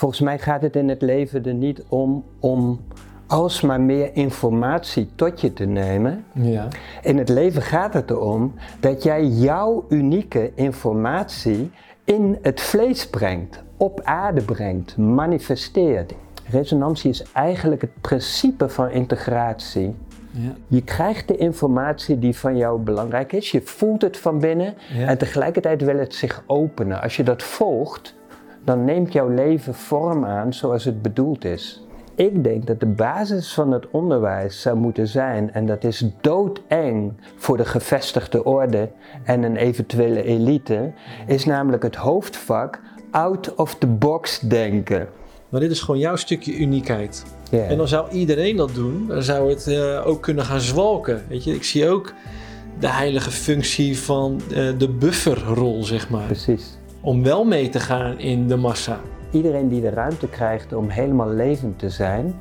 Volgens mij gaat het in het leven er niet om om alsmaar meer informatie tot je te nemen. Ja. In het leven gaat het erom dat jij jouw unieke informatie in het vlees brengt, op aarde brengt, manifesteert. Resonantie is eigenlijk het principe van integratie. Ja. Je krijgt de informatie die van jou belangrijk is, je voelt het van binnen Ja. en tegelijkertijd wil het zich openen. Als je dat volgt, dan neemt jouw leven vorm aan zoals het bedoeld is. Ik denk dat de basis van het onderwijs zou moeten zijn, en dat is doodeng voor de gevestigde orde en een eventuele elite, is namelijk het hoofdvak out of the box denken. Maar dit is gewoon jouw stukje uniekheid. En dan zou iedereen dat doen. Dan zou het eh, ook kunnen gaan zwalken. Weet je, ik zie ook de heilige functie van eh, de bufferrol, zeg maar. Precies. Om wel mee te gaan in de massa. Iedereen die de ruimte krijgt om helemaal levend te zijn,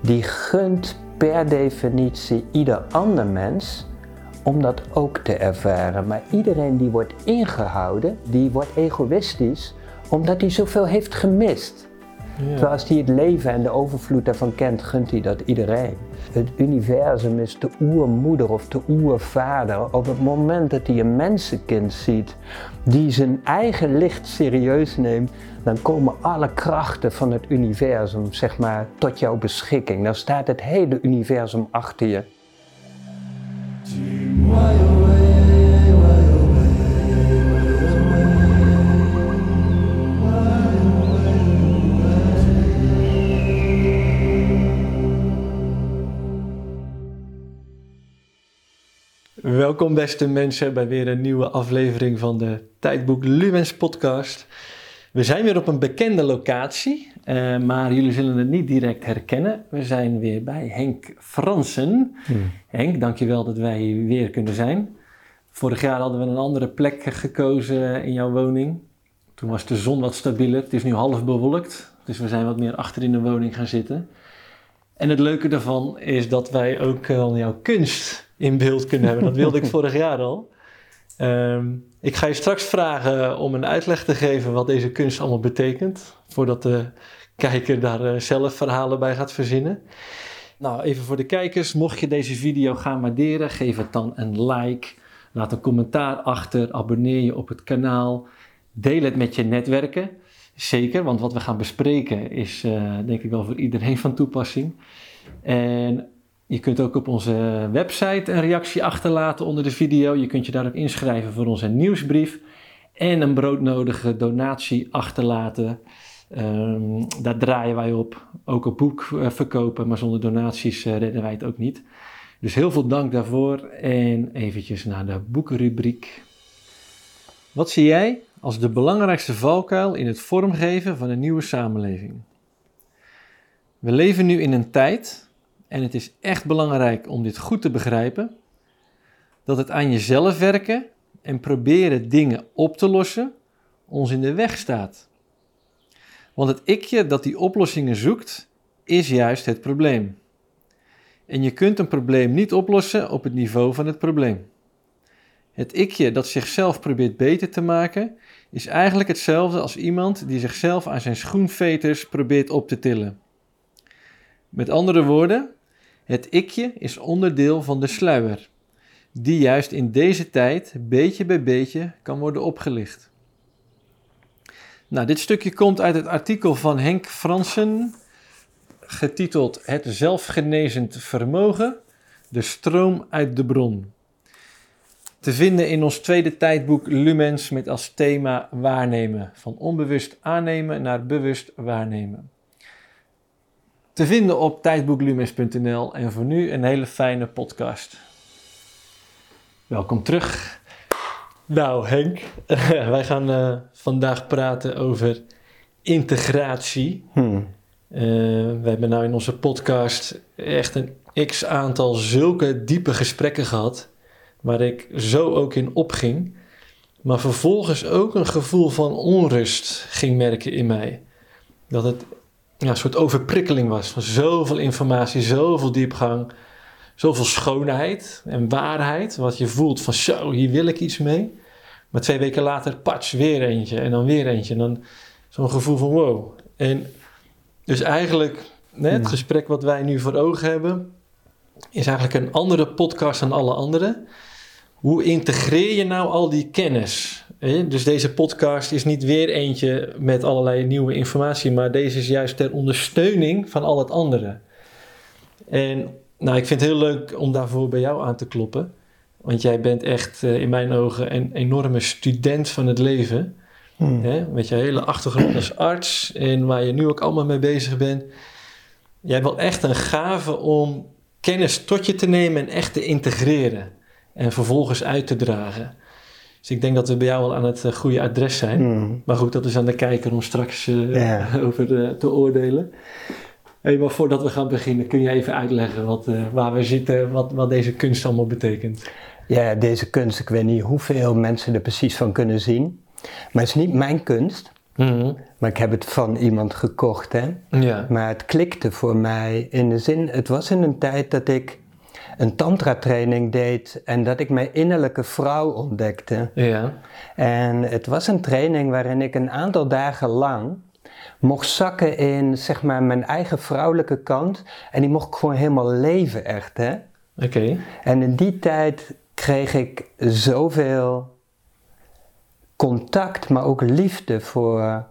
die gunt per definitie ieder ander mens om dat ook te ervaren. Maar iedereen die wordt ingehouden, die wordt egoïstisch omdat hij zoveel heeft gemist. Terwijl als hij het leven en de overvloed daarvan kent, gunt hij dat iedereen. Het universum is de oermoeder of de oervader. Op het moment dat hij een mensenkind ziet die zijn eigen licht serieus neemt, dan komen alle krachten van het universum zeg maar, tot jouw beschikking. Dan staat het hele universum achter je. Welkom beste mensen bij weer een nieuwe aflevering van de Tijdboek Lumens podcast. We zijn weer op een bekende locatie, eh, maar jullie zullen het niet direct herkennen. We zijn weer bij Henk Fransen. Henk, dankjewel dat wij hier weer kunnen zijn. Vorig jaar hadden we een andere plek gekozen in jouw woning. Toen was de zon wat stabieler. Het is nu half bewolkt, dus we zijn wat meer achter in de woning gaan zitten. En het leuke daarvan is dat wij ook al jouw kunst in beeld kunnen hebben. Dat wilde ik vorig jaar al. Ehm, ik ga je straks vragen om een uitleg te geven wat deze kunst allemaal betekent. Voordat de kijker daar eh, zelf verhalen bij gaat verzinnen. Nou, even voor de kijkers. Mocht je deze video gaan waarderen, geef het dan een like. Laat een commentaar achter. Abonneer je op het kanaal. Deel het met je netwerken. Zeker, want wat we gaan bespreken is eh, denk ik wel voor iedereen van toepassing. En je kunt ook op onze website een reactie achterlaten onder de video. Je kunt je daar ook inschrijven voor onze nieuwsbrief. En een broodnodige donatie achterlaten. Ehm, daar draaien wij op. Ook op boek eh, verkopen, maar zonder donaties eh, redden wij het ook niet. Dus heel veel dank daarvoor. En eventjes naar de boekenrubriek. Wat zie jij als de belangrijkste valkuil in het vormgeven van een nieuwe samenleving? We leven nu in een tijd, en het is echt belangrijk om dit goed te begrijpen, dat het aan jezelf werken en proberen dingen op te lossen ons in de weg staat. Want het ikje dat die oplossingen zoekt, is juist het probleem. En je kunt een probleem niet oplossen op het niveau van het probleem. Het ikje dat zichzelf probeert beter te maken, is eigenlijk hetzelfde als iemand die zichzelf aan zijn schoenveters probeert op te tillen. Met andere woorden, het ikje is onderdeel van de sluier, die juist in deze tijd beetje bij beetje kan worden opgelicht. Nou, dit stukje komt uit het artikel van Henk Fransen, getiteld Het zelfgenezend vermogen, de stroom uit de bron. Te vinden in ons tweede tijdboek Lumens met als thema waarnemen, van onbewust aannemen naar bewust waarnemen. Te vinden op tijdboeklumens.nl en voor nu een hele fijne podcast. Welkom terug. Nou Henk, wij gaan eh, vandaag praten over integratie. Hmm. Eh, we hebben nou in onze podcast echt een x aantal zulke diepe gesprekken gehad, waar ik zo ook in opging, maar vervolgens ook een gevoel van onrust ging merken in mij. Dat het ja, een soort overprikkeling was van zoveel informatie, zoveel diepgang, zoveel schoonheid en waarheid, wat je voelt van zo, hier wil ik iets mee. Maar twee weken later, pats, weer eentje en dan weer eentje. En dan zo'n gevoel van wow. En Dus eigenlijk, het gesprek wat wij nu voor ogen hebben, is eigenlijk een andere podcast dan alle andere. Hoe integreer je nou al die kennis? Dus deze podcast is niet weer eentje met allerlei nieuwe informatie, maar deze is juist ter ondersteuning van al het andere. En nou, ik vind het heel leuk om daarvoor bij jou aan te kloppen. Want jij bent echt eh, in mijn ogen een enorme student van het leven. Hmm. Hè? Met je hele achtergrond als arts en waar je nu ook allemaal mee bezig bent. Jij hebt wel echt een gave om kennis tot je te nemen en echt te integreren. En vervolgens uit te dragen. Dus ik denk dat we bij jou wel aan het eh, goede adres zijn. Hmm. Maar goed, dat is aan de kijker om straks eh, over eh, te oordelen. Hey, maar voordat we gaan beginnen, kun je even uitleggen wat, waar we zitten, wat, wat deze kunst allemaal betekent? Ja, deze kunst, ik weet niet hoeveel mensen er precies van kunnen zien. Maar het is niet mijn kunst, maar ik heb het van iemand gekocht. Hè? Ja. Maar het klikte voor mij in de zin, het was in een tijd dat ik een tantra training deed en dat ik mijn innerlijke vrouw ontdekte. Ja. En het was een training waarin ik een aantal dagen lang mocht zakken in zeg maar mijn eigen vrouwelijke kant en die mocht ik gewoon helemaal leven echt hè. Oké. En in die tijd kreeg ik zoveel contact, maar ook liefde voor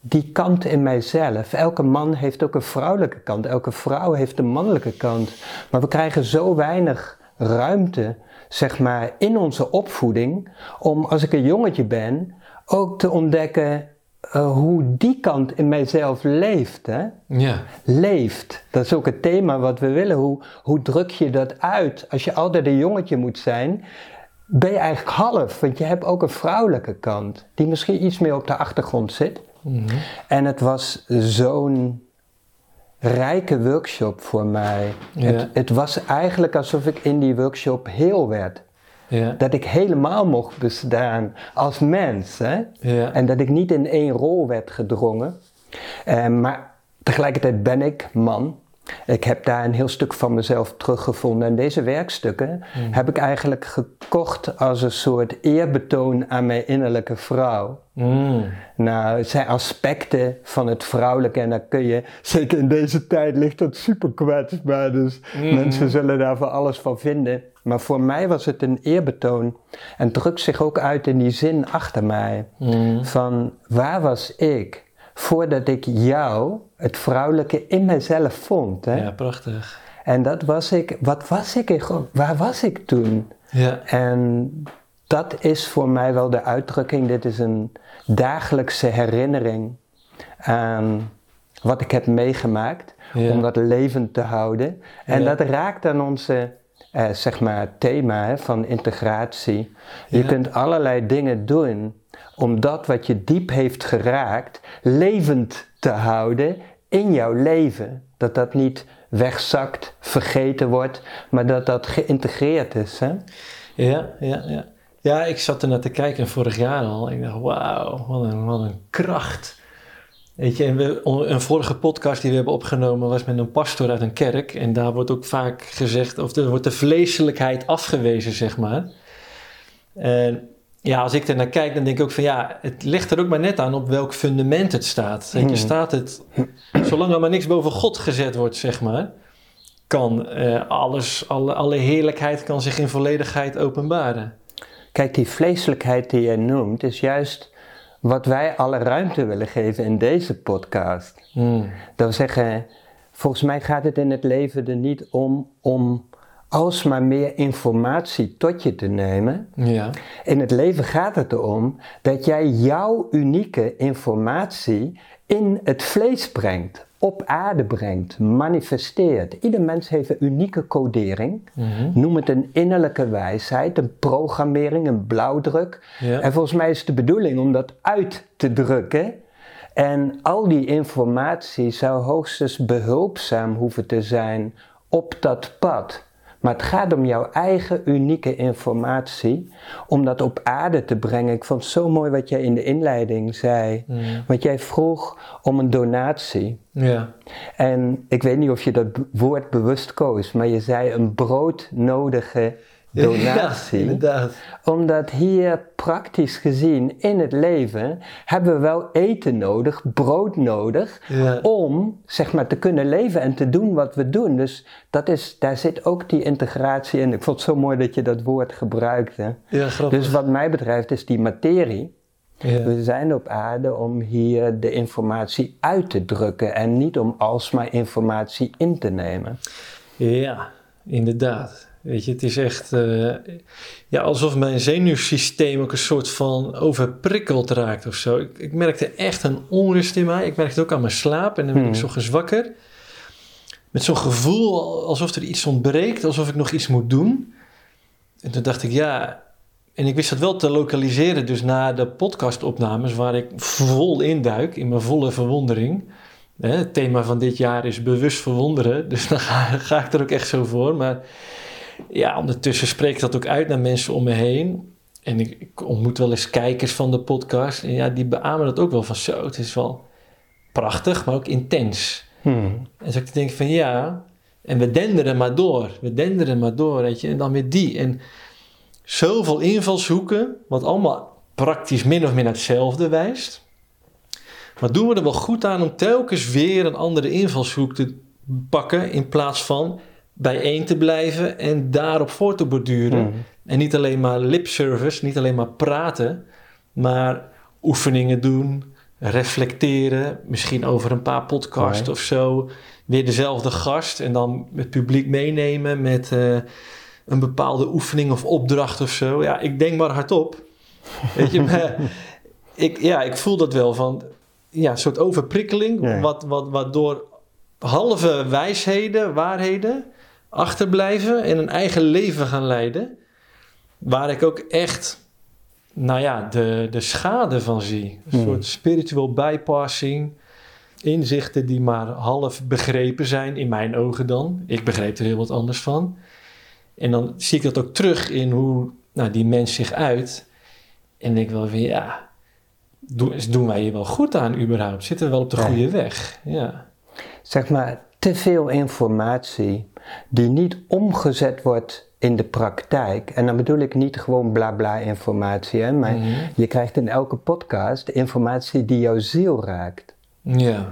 die kant in mijzelf. Elke man heeft ook een vrouwelijke kant, elke vrouw heeft een mannelijke kant. Maar we krijgen zo weinig ruimte, zeg maar, in onze opvoeding, om als ik een jongetje ben, ook te ontdekken eh, hoe die kant in mijzelf leeft. Hè? Ja. leeft. Dat is ook het thema wat we willen. Hoe, hoe druk je dat uit? Als je altijd een jongetje moet zijn, ben je eigenlijk half. Want je hebt ook een vrouwelijke kant, die misschien iets meer op de achtergrond zit. Mhm. En het was zo'n rijke workshop voor mij. Ja. Het, het was eigenlijk alsof ik in die workshop heel werd. Ja. Dat ik helemaal mocht bestaan als mens. Hè? Ja. En dat ik niet in één rol werd gedrongen. Eh, maar tegelijkertijd ben ik man. Ik heb daar een heel stuk van mezelf teruggevonden. En deze werkstukken heb ik eigenlijk gekocht als een soort eerbetoon aan mijn innerlijke vrouw. Mm. Nou, het zijn aspecten van het vrouwelijke en daar kun je, zeker in deze tijd ligt dat super kwetsbaar, dus mensen zullen daar van alles van vinden. Maar voor mij was het een eerbetoon en drukt zich ook uit in die zin achter mij. Van waar was ik voordat ik jou, het vrouwelijke, in mezelf vond? Hè? Ja, prachtig. En dat was ik, wat was ik in God? Waar was ik toen? Ja. En dat is voor mij wel de uitdrukking. Dit is een dagelijkse herinnering aan wat ik heb meegemaakt. Ja. Om dat levend te houden. En Ja. dat raakt aan onze eh, zeg maar, thema hè, van integratie. Je kunt allerlei dingen doen om dat wat je diep heeft geraakt levend te houden in jouw leven. Dat dat niet wegzakt, vergeten wordt, maar dat dat geïntegreerd is. Hè? Ja, ja, ja. Ja, ik zat er naar te kijken vorig jaar al. Ik dacht, wauw, wat een, wat een kracht. Weet je, een vorige podcast die we hebben opgenomen was met een pastor uit een kerk. En daar wordt ook vaak gezegd, of er wordt de vleeselijkheid afgewezen, zeg maar. En ja, als ik er naar kijk, dan denk ik ook van ja, het ligt er ook maar net aan op welk fundament het staat. Weet je, Hmm. staat het, zolang er maar niks boven God gezet wordt, zeg maar, kan eh, alles, alle, alle heerlijkheid kan zich in volledigheid openbaren. Kijk, die vleeselijkheid die jij noemt, is juist wat wij alle ruimte willen geven in deze podcast. Hmm. Dat wil zeggen, volgens mij gaat het in het leven er niet om om alsmaar meer informatie tot je te nemen. Ja, In het leven gaat het erom dat jij jouw unieke informatie in het vlees brengt, op aarde brengt, manifesteert. Ieder mens heeft een unieke codering. Mhm. Noem het een innerlijke wijsheid, een programmering, een blauwdruk. Ja. En volgens mij is de bedoeling om dat uit te drukken. En al die informatie zou hoogstens behulpzaam hoeven te zijn op dat pad. Maar het gaat om jouw eigen unieke informatie, om dat op aarde te brengen. Ik vond het zo mooi wat jij in de inleiding zei. Mm. Want jij vroeg om een donatie. ja, En ik weet niet of je dat woord bewust koos, maar je zei een broodnodige donatie. inderdaad. Omdat hier praktisch gezien in het leven hebben we wel eten nodig, brood nodig, Ja. om zeg maar te kunnen leven en te doen wat we doen. Dus dat is, daar zit ook die integratie in. Ik vond het zo mooi dat je dat woord gebruikte. Ja, grappig. Dus wat mij betreft is die materie. ja. We zijn op aarde om hier de informatie uit te drukken en niet om alsmaar informatie in te nemen. Ja, inderdaad. Weet je, het is echt eh, ja, alsof mijn zenuwsysteem ook een soort van overprikkeld raakt of zo. Ik, ik merkte echt een onrust in mij. Ik merkte het ook aan mijn slaap en dan ben ik Hmm. zo ochtends wakker. Met zo'n gevoel alsof er iets ontbreekt, alsof ik nog iets moet doen. En toen dacht ik, ja. En ik wist dat wel te lokaliseren, dus na de podcastopnames, waar ik vol induik, in mijn volle verwondering. Het thema van dit jaar is bewust verwonderen, dus dan ga, ga ik er ook echt zo voor. Maar ja, ondertussen spreek ik dat ook uit naar mensen om me heen. En ik, ik ontmoet wel eens kijkers van de podcast. En ja, die beamen dat ook wel van zo. Het is wel prachtig, maar ook intens. Hmm. En zo ik te denken van ja, en we denderen maar door. We denderen maar door, weet je. En dan weer die. En zoveel invalshoeken, wat allemaal praktisch min of meer naar hetzelfde wijst. Maar doen we er wel goed aan om telkens weer een andere invalshoek te pakken... in plaats van bijeen te blijven en daarop voor te borduren. Hmm. En niet alleen maar lipservice, niet alleen maar praten, maar oefeningen doen, reflecteren, misschien over een paar podcasts of zo. Weer dezelfde gast en dan het publiek meenemen met eh, een bepaalde oefening of opdracht of zo. Ja, ik denk maar hardop. Weet je, maar ik, ja, ik voel dat wel van ja, een soort overprikkeling, wat, wat, waardoor halve wijsheden, waarheden achterblijven en een eigen leven gaan leiden. Waar ik ook echt, nou ja, de, de schade van zie. Een Hmm. soort spiritual bypassing. Inzichten die maar half begrepen zijn, in mijn ogen dan. Ik begreep er heel wat anders van. En dan zie ik dat ook terug in hoe nou, die mens zich uit. En denk wel weer, ja, doen, doen wij hier wel goed aan überhaupt? Zitten we wel op de Ja. goede weg? Ja. Zeg maar, te veel informatie die niet omgezet wordt in de praktijk. En dan bedoel ik niet gewoon bla bla informatie, hè, maar Mhm. je krijgt in elke podcast informatie die jouw ziel raakt. Ja.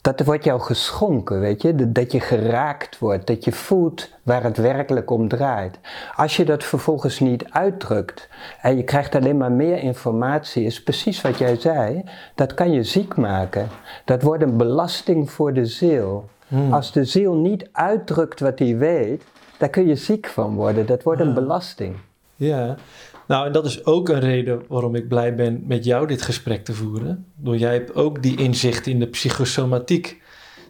Dat wordt jou geschonken, weet je? Dat- Dat je geraakt wordt, dat je voelt waar het werkelijk om draait. Als je dat vervolgens niet uitdrukt en je krijgt alleen maar meer informatie, is precies wat jij zei, dat kan je ziek maken. Dat wordt een belasting voor de ziel. Hmm. Als de ziel niet uitdrukt wat hij weet, daar kun je ziek van worden. Dat wordt een belasting. Ja, nou en dat is ook een reden waarom ik blij ben met jou dit gesprek te voeren. Door jij hebt ook die inzicht in de psychosomatiek.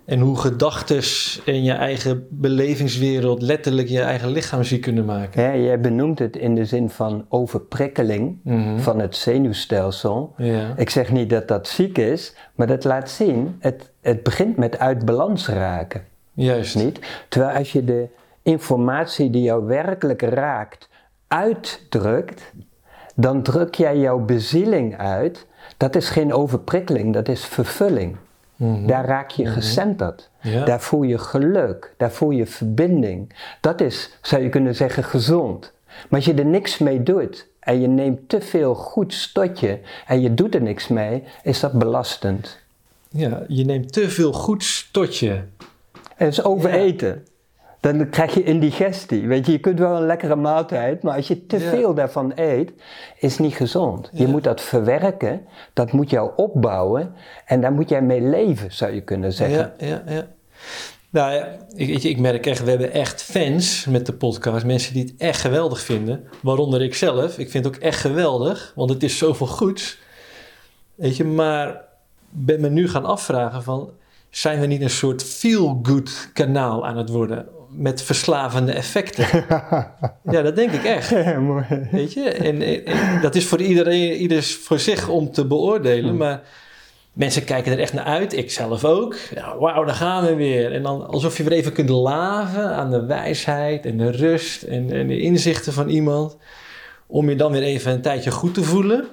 En hoe gedachten en je eigen belevingswereld letterlijk je eigen lichaam ziek kunnen maken. Hè, jij benoemt het in de zin van overprikkeling Mhm. van het zenuwstelsel. Ja. Ik zeg niet dat dat ziek is, maar dat laat zien, het, het begint met uit balans raken. Juist. Niet? Terwijl als je de informatie die jou werkelijk raakt uitdrukt, dan druk jij jouw bezieling uit. Dat is geen overprikkeling, dat is vervulling. Mhm. Daar raak je gecenterd. Ja. Daar voel je geluk, daar voel je verbinding. Dat is, zou je kunnen zeggen, gezond. Maar als je er niks mee doet en je neemt te veel goed stotje en je doet er niks mee, is dat belastend. ja, je neemt te veel goed tot je. En is overeten. Dan krijg je indigestie. Weet je, je kunt wel een lekkere maaltijd, maar als je te veel daarvan eet, is niet gezond. Je moet dat verwerken, dat moet jou opbouwen en daar moet jij mee leven, zou je kunnen zeggen. Ja, ja, ja. Nou ja, ik, ik merk echt, we hebben echt fans met de podcast. Mensen die het echt geweldig vinden. Waaronder ik zelf. Ik vind het ook echt geweldig, want het is zoveel goeds. Weet je, maar ben me nu gaan afvragen van... Zijn we niet een soort feel-good kanaal aan het worden? Met verslavende effecten. ja, dat denk ik echt. Ja, mooi. Weet je, en, en- en dat is voor iedereen, ieders voor zich om te beoordelen, maar mensen kijken er echt naar uit, ik zelf ook. Ja, Wauw, daar gaan we weer. En dan alsof je weer even kunt laven aan de wijsheid en de rust en, en de inzichten van iemand, om je dan weer even een tijdje goed te voelen,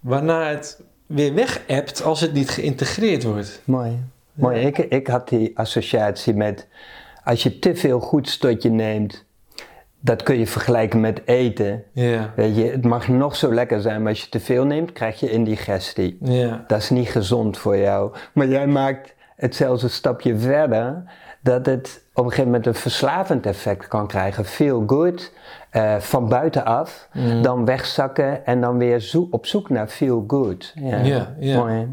waarna het weer weg als het niet geïntegreerd wordt. Mooi. Mooi. Ik, ik had die associatie met als je te veel goeds tot je neemt, dat kun je vergelijken met eten. Weet je, het mag nog zo lekker zijn, maar als je te veel neemt, krijg je indigestie. Ja. Dat is niet gezond voor jou. Maar jij maakt het zelfs een stapje verder, dat het op een gegeven moment een verslavend effect kan krijgen. Feel good, eh, van buitenaf, Mm. dan wegzakken en dan weer zo- op zoek naar feel good. Ja. Mooi, hè?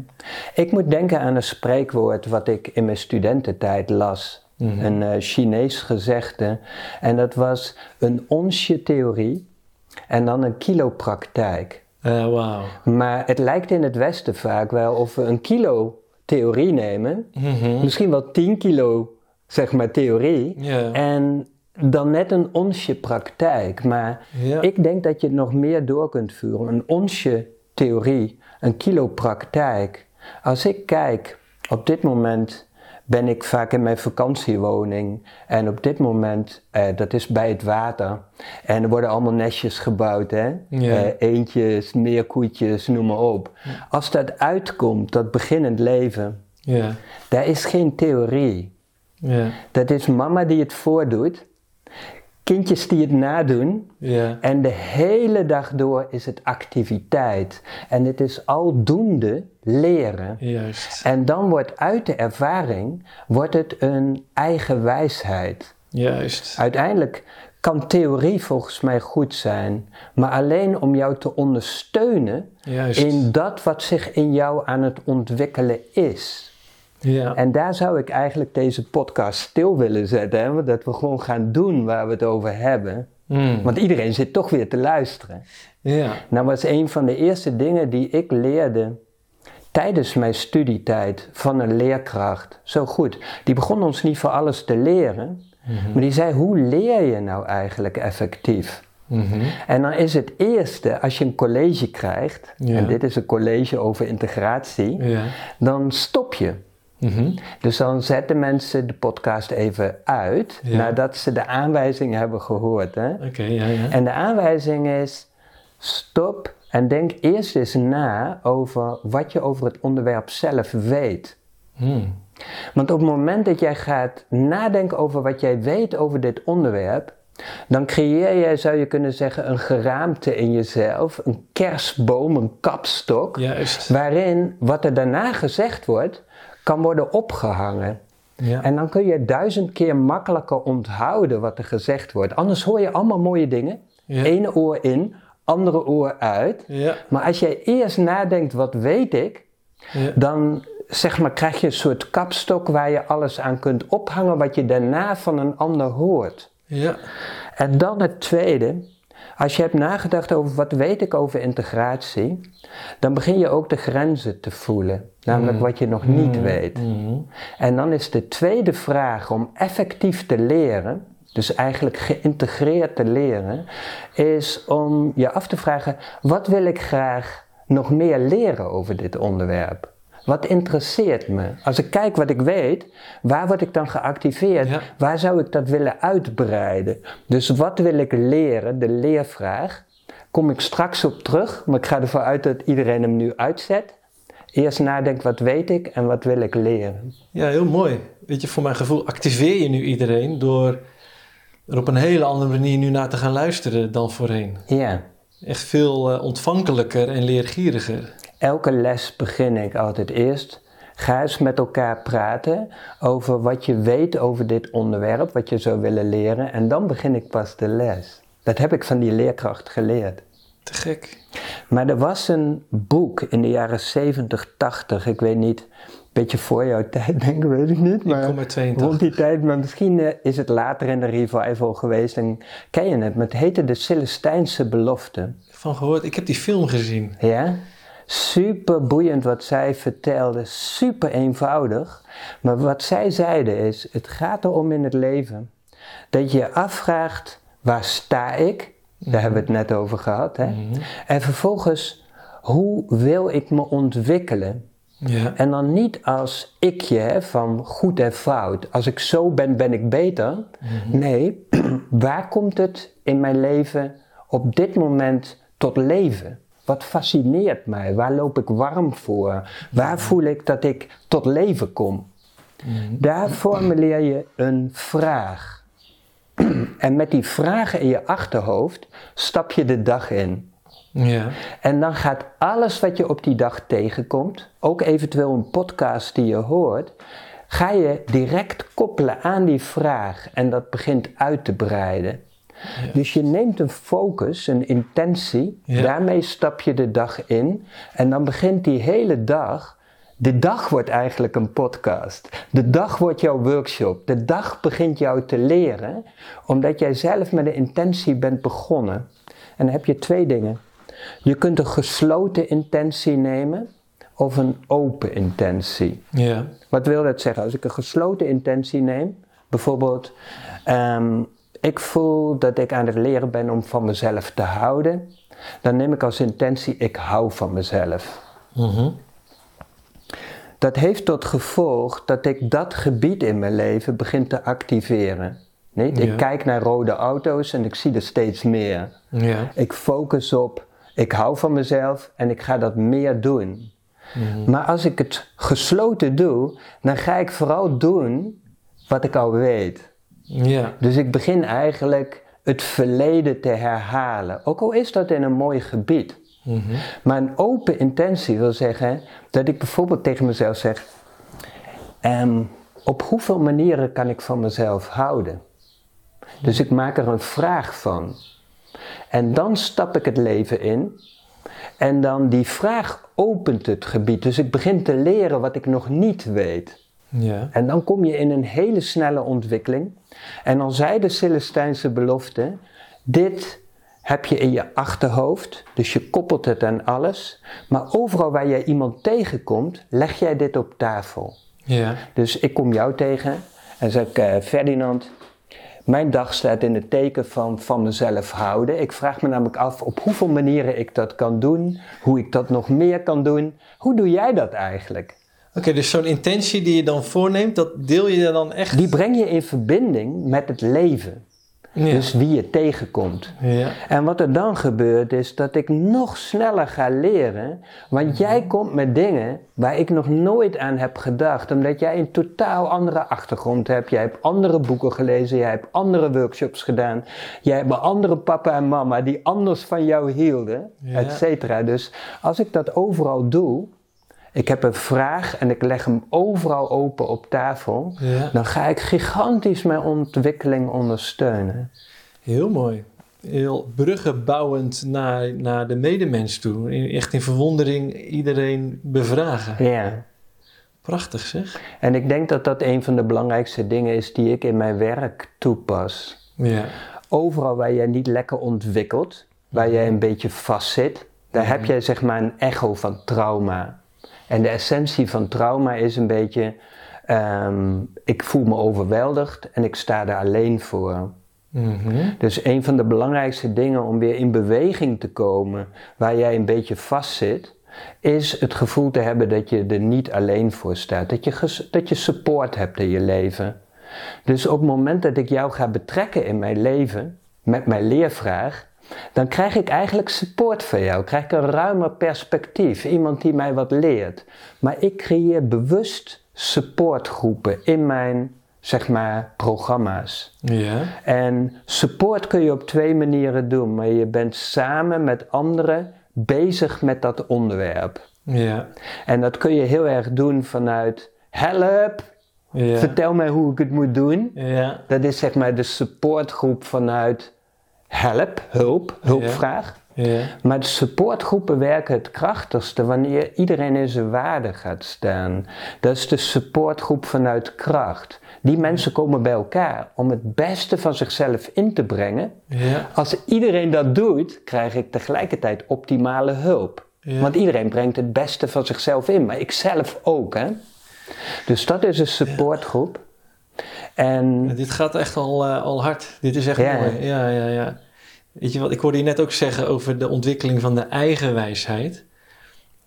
Ik moet denken aan een spreekwoord wat ik in mijn studententijd las. Mhm. Een eh, Chinees gezegde. En dat was een onsje theorie en dan een kilo praktijk. Eh, Wauw. Maar het lijkt in het Westen vaak wel of we een kilo theorie nemen, Mhm. misschien wel 10 kilo, zeg maar, theorie, en dan net een onsje praktijk. Maar ik denk dat je het nog meer door kunt voeren. Een onsje theorie, een kilo praktijk. Als ik kijk, op dit moment ben ik vaak in mijn vakantiewoning. En op dit moment, eh, dat is bij het water. En er worden allemaal nestjes gebouwd, hè? Ja. Eh, eentjes, meerkoetjes, noem maar op. Als dat uitkomt, dat beginnend leven, Ja. daar is geen theorie. Ja. Dat is mama die het voordoet, kindjes die het nadoen. Ja. En de hele dag door is het activiteit. En het is aldoende leren. Juist. En dan wordt uit de ervaring wordt het een eigen wijsheid. Juist. Uiteindelijk kan theorie volgens mij goed zijn, maar alleen om jou te ondersteunen Juist. in dat wat zich in jou aan het ontwikkelen is. Ja. En daar zou ik eigenlijk deze podcast stil willen zetten, hè? dat we gewoon gaan doen waar we het over hebben. Mm. Want iedereen zit toch weer te luisteren. Ja. Nou was een van de eerste dingen die ik leerde tijdens mijn studietijd van een leerkracht. Zo goed. Die begon ons niet voor alles te leren. Maar die zei, hoe leer je nou eigenlijk effectief? Mhm. En dan is het eerste, als je een college krijgt, Ja. en dit is een college over integratie, Ja. dan stop je. Mhm. Dus dan zetten mensen de podcast even uit, Ja. nadat ze de aanwijzingen hebben gehoord. Hè? Oké, ja, ja. En de aanwijzing is: stop en denk eerst eens na over wat je over het onderwerp zelf weet. Mm. Want op het moment dat jij gaat nadenken over wat jij weet over dit onderwerp, dan creëer jij, zou je kunnen zeggen, een geraamte in jezelf, een kerstboom, een kapstok, Juist. waarin wat er daarna gezegd wordt, kan worden opgehangen. Ja. En dan kun je duizend keer makkelijker onthouden wat er gezegd wordt. Anders hoor je allemaal mooie dingen. Ja. Ene oor in, andere oor uit. Ja. Maar als jij eerst nadenkt, wat weet ik? Dan zeg maar, krijg je een soort kapstok waar je alles aan kunt ophangen wat je daarna van een ander hoort. Ja. En dan het tweede, als je hebt nagedacht over wat weet ik over integratie, dan begin je ook de grenzen te voelen, namelijk wat je nog niet weet. Mhm. En dan is de tweede vraag om effectief te leren, dus eigenlijk geïntegreerd te leren, is om je af te vragen, wat wil ik graag nog meer leren over dit onderwerp? Wat interesseert me? Als ik kijk wat ik weet, waar word ik dan geactiveerd? Ja. Waar zou ik dat willen uitbreiden? Dus wat wil ik leren? De leervraag. Kom ik straks op terug, maar ik ga ervoor uit dat iedereen hem nu uitzet. Eerst nadenk, wat weet ik en wat wil ik leren? Ja, heel mooi. Weet je, voor mijn gevoel activeer je nu iedereen door er op een hele andere manier nu naar te gaan luisteren dan voorheen. Ja. Echt veel eh, ontvankelijker en leergieriger. Elke les begin ik altijd eerst. Ga eens met elkaar praten over wat je weet over dit onderwerp, wat je zou willen leren. En dan begin ik pas de les. Dat heb ik van die leerkracht geleerd. Te gek. Maar er was een boek in de jaren 70, 80, ik weet niet, een beetje voor jouw tijd denk ik, weet ik niet. Maar kom uit 82. Rond die tijd, maar misschien eh, is het later in de revival geweest en ken je het. Maar het heette De Celestijnse Belofte. Van gehoord, ik heb die film gezien. Ja? Super boeiend wat zij vertelde, super eenvoudig. Maar wat zij zeiden is: het gaat erom in het leven dat je je afvraagt: waar sta ik? Daar hebben we het net over gehad. Hè? En vervolgens, hoe wil ik me ontwikkelen? Ja. En dan niet als ikje van goed en fout. Als ik zo ben, ben ik beter. Nee, waar komt het in mijn leven op dit moment tot leven? Wat fascineert mij? Waar loop ik warm voor? Waar voel ik dat ik tot leven kom? Daar formuleer je een vraag. En met die vragen in je achterhoofd stap je de dag in. Ja. En dan gaat alles wat je op die dag tegenkomt, ook eventueel een podcast die je hoort, ga je direct koppelen aan die vraag en dat begint uit te breiden. Dus je neemt een focus, een intentie, Ja. daarmee stap je de dag in en dan begint die hele dag. De dag wordt eigenlijk een podcast. De dag wordt jouw workshop. De dag begint jou te leren, omdat jij zelf met een intentie bent begonnen. En dan heb je twee dingen. Je kunt een gesloten intentie nemen of een open intentie. Ja. Wat wil dat zeggen? Als ik een gesloten intentie neem, bijvoorbeeld, ehm, ik voel dat ik aan het leren ben om van mezelf te houden, dan neem ik als intentie, ik hou van mezelf. Mhm. Dat heeft tot gevolg dat ik dat gebied in mijn leven begin te activeren. Niet? Ja. Ik kijk naar rode auto's en ik zie er steeds meer. Ja. Ik focus op, ik hou van mezelf en ik ga dat meer doen. Maar als ik het gesloten doe, dan ga ik vooral doen wat ik al weet. Ja. Dus ik begin eigenlijk het verleden te herhalen. Ook al is dat in een mooi gebied. Mhm. Maar een open intentie wil zeggen dat ik bijvoorbeeld tegen mezelf zeg: ehm, op hoeveel manieren kan ik van mezelf houden? Dus ik maak er een vraag van. En dan stap ik het leven in. En dan die vraag opent het gebied. Dus ik begin te leren wat ik nog niet weet. Ja. En dan kom je in een hele snelle ontwikkeling. En dan zei de Celestijnse belofte: dit heb je in je achterhoofd, dus je koppelt het aan alles. Maar overal waar jij iemand tegenkomt, leg jij dit op tafel. Ja. Dus ik kom jou tegen en zeg ik: eh, Ferdinand, mijn dag staat in het teken van van mezelf houden. Ik vraag me namelijk af op hoeveel manieren ik dat kan doen, hoe ik dat nog meer kan doen. Hoe doe jij dat eigenlijk? Oké, dus zo'n intentie die je dan voorneemt, dat deel je dan echt? Die breng je in verbinding met het leven. Ja. Dus wie je tegenkomt. Ja. En wat er dan gebeurt is dat ik nog sneller ga leren. Want jij komt met dingen waar ik nog nooit aan heb gedacht. Omdat jij een totaal andere achtergrond hebt. Jij hebt andere boeken gelezen. Jij hebt andere workshops gedaan. Jij hebt een andere papa en mama die anders van jou hielden. Ja. Et cetera. Dus als ik dat overal doe. Ik heb een vraag en ik leg hem overal open op tafel. Ja. Dan ga ik gigantisch mijn ontwikkeling ondersteunen. Heel mooi. Heel bruggen bouwend naar, naar de medemens toe. In- Echt in verwondering iedereen bevragen. Ja. Prachtig zeg. En ik denk dat dat een van de belangrijkste dingen is die ik in mijn werk toepas. Ja. Overal waar jij niet lekker ontwikkelt, waar jij een beetje vastzit, daar heb jij zeg maar een echo van trauma. En de essentie van trauma is een beetje, ehm, ik voel me overweldigd en ik sta er alleen voor. Mhm. Dus een van de belangrijkste dingen om weer in beweging te komen waar jij een beetje vastzit, is het gevoel te hebben dat je er niet alleen voor staat. Dat je, dat je support hebt in je leven. Dus op het moment dat ik jou ga betrekken in mijn leven, met mijn leervraag, dan krijg ik eigenlijk support van jou. Krijg ik een ruimer perspectief. Iemand die mij wat leert. Maar ik creëer bewust supportgroepen in mijn, zeg maar, programma's. Ja. En support kun je op twee manieren doen, maar je bent samen met anderen bezig met dat onderwerp. Ja. En dat kun je heel erg doen vanuit help, Ja. vertel mij hoe ik het moet doen. Ja. Dat is zeg maar de supportgroep vanuit help, hulp, hulpvraag. Ja. Maar de supportgroepen werken het krachtigste wanneer iedereen in zijn waarde gaat staan. Dat is de supportgroep vanuit kracht. Die mensen komen bij elkaar om het beste van zichzelf in te brengen. Ja. Als iedereen dat doet, krijg ik tegelijkertijd optimale hulp. Ja. Want iedereen brengt het beste van zichzelf in, maar ik zelf ook. Hè? Dus dat is een supportgroep. En Ja, Dit gaat echt al, eh, al hard. Dit is echt mooi. Ja, ja, ja. Weet je wat, ik hoorde je net ook zeggen over de ontwikkeling van de eigen wijsheid.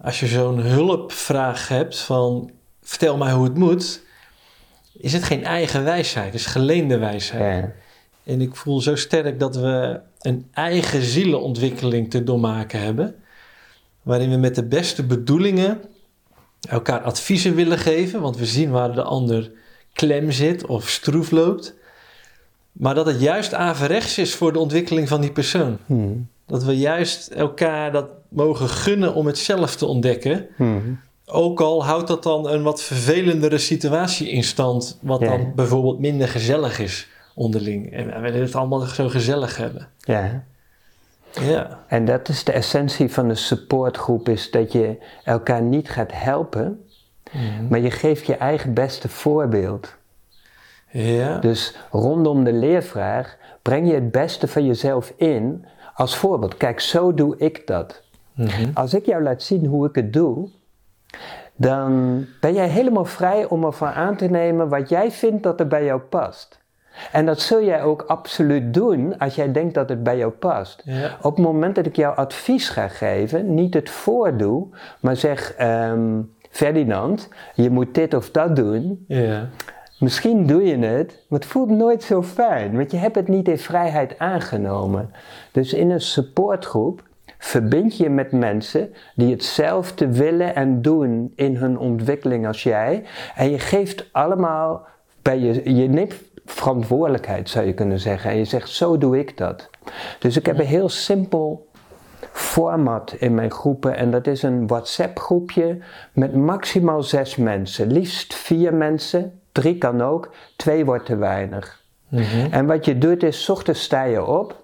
Als je zo'n hulpvraag hebt van vertel mij hoe het moet, is het geen eigen wijsheid, het is geleende wijsheid. ja, En ik voel zo sterk dat we een eigen zielenontwikkeling te doormaken hebben. Waarin we met de beste bedoelingen elkaar adviezen willen geven. Want we zien waar de ander klem zit of stroef loopt. Maar dat het juist averechts is voor de ontwikkeling van die persoon. Hmm. Dat we juist elkaar dat mogen gunnen om het zelf te ontdekken. Hmm. Ook al houdt dat dan een wat vervelendere situatie in stand, wat Ja. dan bijvoorbeeld minder gezellig is onderling. En we willen het allemaal zo gezellig hebben. Ja. Ja, En dat is de essentie van de supportgroep, is dat je elkaar niet gaat helpen, maar je geeft je eigen beste voorbeeld. ja, Dus rondom de leervraag breng je het beste van jezelf in als voorbeeld. Kijk, zo doe ik dat. Mhm. Als ik jou laat zien hoe ik het doe, dan ben jij helemaal vrij om ervan aan te nemen wat jij vindt dat er bij jou past. En dat zul jij ook absoluut doen als jij denkt dat het bij jou past. ja. Op het moment dat ik jou advies ga geven, niet het voordoe, maar zeg: ehm, Ferdinand, je moet dit of dat doen. ja. Misschien doe je het, maar het voelt nooit zo fijn, want je hebt het niet in vrijheid aangenomen. Dus in een supportgroep verbind je met mensen die hetzelfde willen en doen in hun ontwikkeling als jij. En je geeft allemaal bij je, je neemt verantwoordelijkheid zou je kunnen zeggen. En je zegt, zo doe ik dat. Dus ik heb een heel simpel format in mijn groepen en dat is een WhatsApp groepje met maximaal zes mensen. Liefst vier mensen, drie kan ook, twee wordt te weinig. Mhm. En wat je doet is, 's ochtends sta je op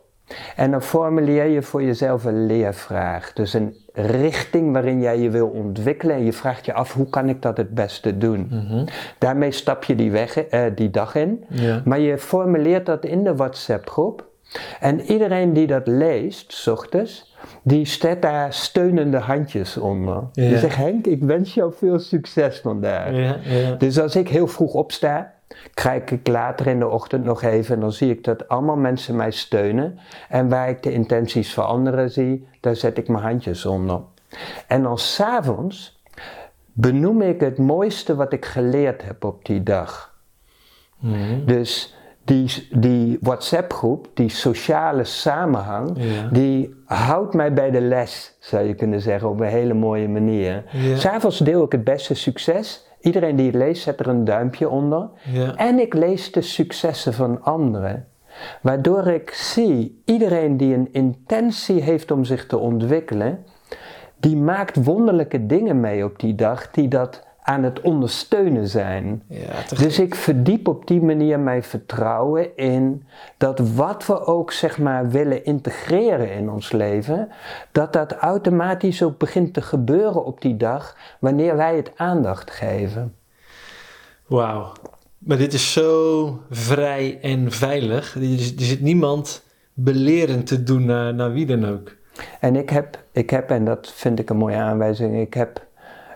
en dan formuleer je voor jezelf een leervraag. Dus een richting waarin jij je wil ontwikkelen en je vraagt je af, hoe kan ik dat het beste doen? Mhm. Daarmee stap je die, weg, eh, die dag in. Ja. Maar je formuleert dat in de WhatsApp-groep. En iedereen die dat leest, 's ochtends, die zet daar steunende handjes onder. Ja. Die zegt, Henk, ik wens jou veel succes vandaag. Ja, ja. Dus als ik heel vroeg opsta, kijk ik later in de ochtend nog even en dan zie ik dat allemaal mensen mij steunen. En waar ik de intenties van anderen zie, daar zet ik mijn handjes onder. En dan s'avonds benoem ik het mooiste wat ik geleerd heb op die dag. Mhm. Dus die, die WhatsApp-groep, die sociale samenhang, Ja. die houdt mij bij de les, zou je kunnen zeggen, op een hele mooie manier. Ja. S'avonds deel ik het beste succes. Iedereen die het leest, zet er een duimpje onder. Ja. En ik lees de successen van anderen. Waardoor ik zie, iedereen die een intentie heeft om zich te ontwikkelen, die maakt wonderlijke dingen mee op die dag, die dat aan het ondersteunen zijn. Ja, Dus ik verdiep op die manier mijn vertrouwen in dat wat we ook zeg maar willen integreren in ons leven, dat dat automatisch ook begint te gebeuren op die dag wanneer wij het aandacht geven. Wauw. Maar dit is zo vrij en veilig. Er, er zit niemand belerend te doen naar, naar wie dan ook. En ik heb, ik heb, en dat vind ik een mooie aanwijzing, ik heb,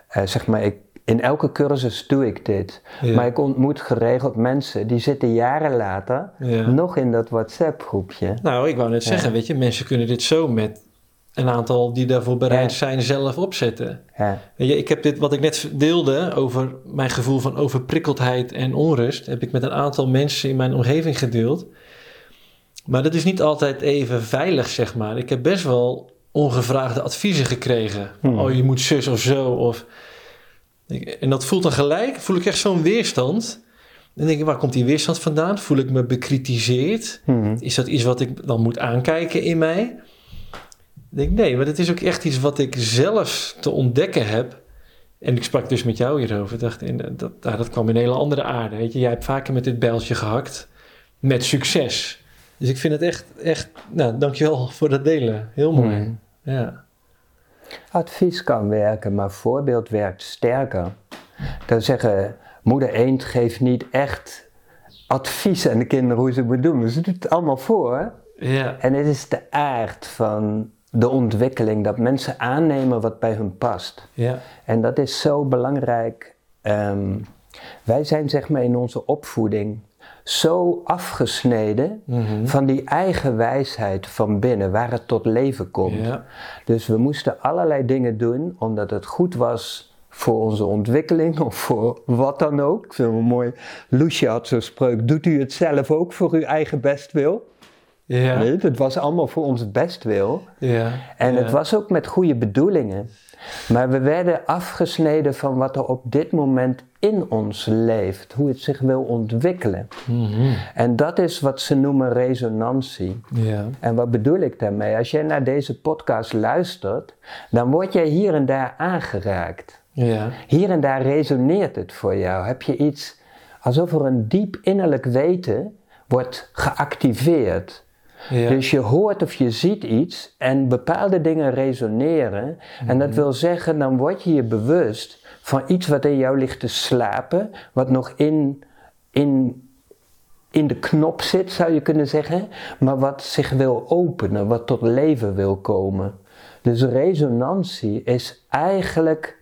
eh, zeg maar, ik, in elke cursus doe ik dit. Ja. Maar ik ontmoet geregeld mensen die zitten jaren later Ja. nog in dat WhatsApp groepje. Nou, ik wou net zeggen, weet je, mensen kunnen dit zo met een aantal die daarvoor bereid zijn zelf opzetten. Ja. Weet je, ik heb dit, wat ik net deelde over mijn gevoel van overprikkeldheid en onrust, heb ik met een aantal mensen in mijn omgeving gedeeld. Maar dat is niet altijd even veilig, zeg maar. Ik heb best wel ongevraagde adviezen gekregen. Hmm. Oh, je moet zus of zo. Of... En dat voelt dan gelijk, voel ik echt zo'n weerstand. Dan denk ik, waar komt die weerstand vandaan? Voel ik me bekritiseerd? Mhm. Is dat iets wat ik dan moet aankijken in mij? Ik denk, nee, maar het is ook echt iets wat ik zelf te ontdekken heb. En ik sprak dus met jou hierover. Dacht, en dat, nou, dat kwam in een hele andere aarde. Weet je, jij hebt vaker met dit bijltje gehakt. Met succes. Dus ik vind het echt, echt, nou, dankjewel voor dat delen. Heel mooi. Mhm. Ja. Advies kan werken, maar voorbeeld werkt sterker. Dat zeggen, moeder eend geeft niet echt advies aan de kinderen hoe ze het moeten doen. Ze doet het allemaal voor. Ja. En het is de aard van de ontwikkeling, dat mensen aannemen wat bij hun past. Ja. En dat is zo belangrijk. Ehm, wij zijn zeg maar in onze opvoeding zo afgesneden Mhm. van die eigen wijsheid van binnen, waar het tot leven komt. Ja. Dus we moesten allerlei dingen doen omdat het goed was voor onze ontwikkeling of voor wat dan ook. Ik vind het wel mooi. Loesje had zo'n spreuk, doet u het zelf ook voor uw eigen bestwil? Ja. Het was allemaal voor ons bestwil. Ja. En ja. het was ook met goede bedoelingen. Maar we werden afgesneden van wat er op dit moment in ons leeft. Hoe het zich wil ontwikkelen. Mhm. En dat is wat ze noemen resonantie. Ja. En wat bedoel ik daarmee? Als jij naar deze podcast luistert, dan word jij hier en daar aangeraakt. Ja. Hier en daar resoneert het voor jou. Heb je iets alsof er een diep innerlijk weten wordt geactiveerd. Ja. Dus je hoort of je ziet iets en bepaalde dingen resoneren. En dat wil zeggen, dan word je je bewust van iets wat in jou ligt te slapen, wat nog in, in, in de knop zit, zou je kunnen zeggen, maar wat zich wil openen, wat tot leven wil komen. Dus resonantie is eigenlijk,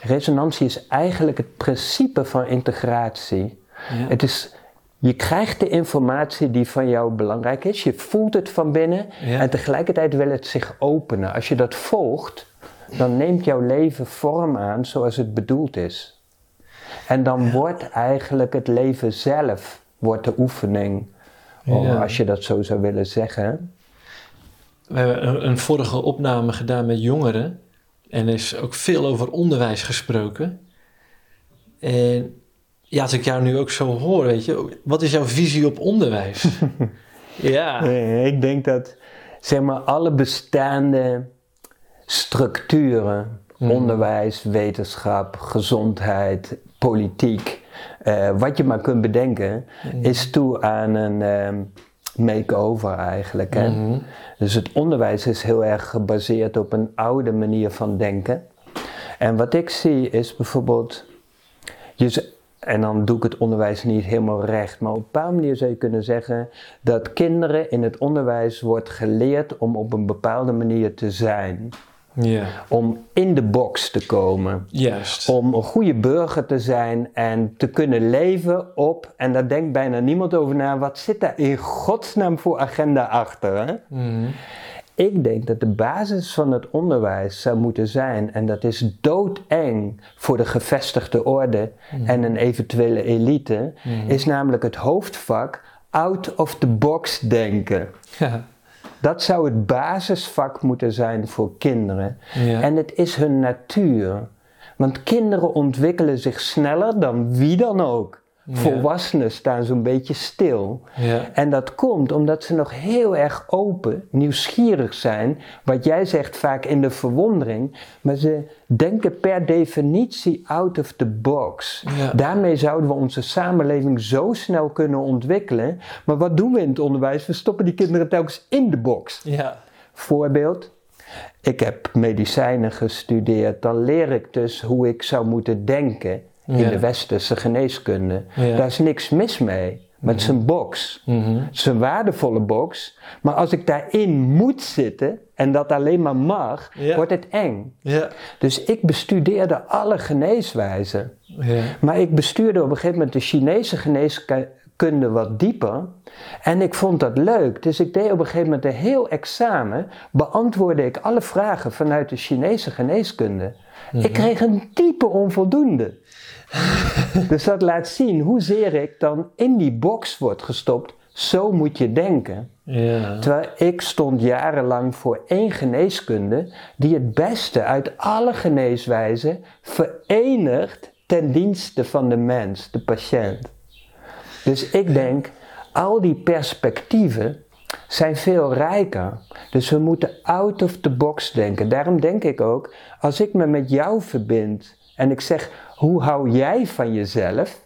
resonantie is eigenlijk het principe van integratie. Ja. Het is, je krijgt de informatie die van jou belangrijk is. Je voelt het van binnen. Ja. En tegelijkertijd wil het zich openen. Als je dat volgt, dan neemt jouw leven vorm aan zoals het bedoeld is. En dan wordt eigenlijk het leven zelf wordt de oefening. Ja. Als je dat zo zou willen zeggen. We hebben een, een vorige opname gedaan met jongeren. En er is ook veel over onderwijs gesproken. En ja, als ik jou nu ook zo hoor, weet je, wat is jouw visie op onderwijs? ja. Nee, ik denk dat zeg maar alle bestaande structuren, Mhm. onderwijs, wetenschap, gezondheid, politiek, eh, wat je maar kunt bedenken, Mhm. is toe aan een ehm, make-over eigenlijk. Hè? Mhm. Dus het onderwijs is heel erg gebaseerd op een oude manier van denken. En wat ik zie is bijvoorbeeld, je, en dan doe ik het onderwijs niet helemaal recht, maar op een bepaalde manier zou je kunnen zeggen dat kinderen in het onderwijs wordt geleerd om op een bepaalde manier te zijn. Om in de box te komen. juist. Om een goede burger te zijn en te kunnen leven op, en daar denkt bijna niemand over na, wat zit daar in godsnaam voor agenda achter? Hè? Mhm. Ik denk dat de basis van het onderwijs zou moeten zijn, en dat is doodeng voor de gevestigde orde en een eventuele elite, is namelijk het hoofdvak out of the box denken. Ja. Dat zou het basisvak moeten zijn voor kinderen. Ja. En het is hun natuur. Want kinderen ontwikkelen zich sneller dan wie dan ook. Ja. Volwassenen staan zo'n beetje stil. Ja. En dat komt omdat ze nog heel erg open, nieuwsgierig zijn. Wat jij zegt vaak in de verwondering. Maar ze denken per definitie out of the box. Ja. Daarmee zouden we onze samenleving zo snel kunnen ontwikkelen. Maar wat doen we in het onderwijs? We stoppen die kinderen telkens in de box. Ja. Voorbeeld. Ik heb medicijnen gestudeerd. Dan leer ik dus hoe ik zou moeten denken in Ja. de westerse geneeskunde. Ja. Daar is niks mis mee. Met zijn box. Mhm. Het is een waardevolle box. Maar als ik daarin moet zitten en dat alleen maar mag, wordt het eng. Dus ik bestudeerde alle geneeswijzen. Maar ik bestuurde op een gegeven moment de Chinese geneeskunde wat dieper. En ik vond dat leuk. Dus ik deed op een gegeven moment een heel examen. Beantwoordde ik alle vragen vanuit de Chinese geneeskunde. Ik kreeg een diepe onvoldoende. dus dat laat zien hoezeer ik dan in die box word gestopt. Zo moet je denken. Ja. Terwijl ik stond jarenlang voor één geneeskunde die het beste uit alle geneeswijzen verenigt ten dienste van de mens, de patiënt. Dus ik denk, al die perspectieven zijn veel rijker. Dus we moeten out of the box denken. Daarom denk ik ook, als ik me met jou verbind en ik zeg, hoe hou jij van jezelf?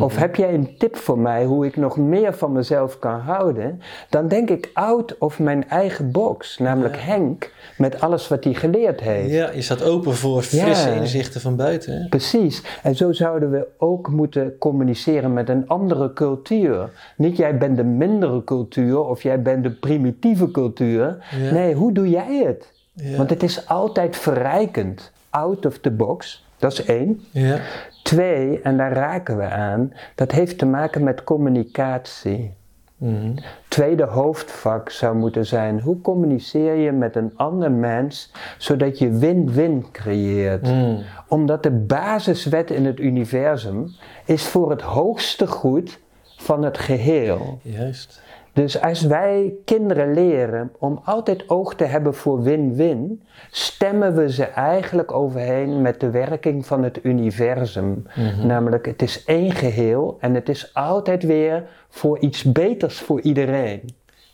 Of heb jij een tip voor mij hoe ik nog meer van mezelf kan houden? Dan denk ik out of mijn eigen box. Namelijk Henk met alles wat hij geleerd heeft. ja, je staat open voor frisse Ja. inzichten van buiten. Hè? Precies. En zo zouden we ook moeten communiceren met een andere cultuur. Niet jij bent de mindere cultuur of jij bent de primitieve cultuur. Ja. Nee, hoe doe jij het? Want het is altijd verrijkend. Out of the box. Dat is één. Ja. Twee, en daar raken we aan, dat heeft te maken met communicatie. Mhm. Tweede hoofdvak zou moeten zijn: hoe communiceer je met een ander mens zodat je win-win creëert? Mm. Omdat de basiswet in het universum is voor het hoogste goed van het geheel. Juist. Dus als wij kinderen leren om altijd oog te hebben voor win-win, stemmen we ze eigenlijk overheen met de werking van het universum. Namelijk, het is één geheel en het is altijd weer voor iets beters voor iedereen.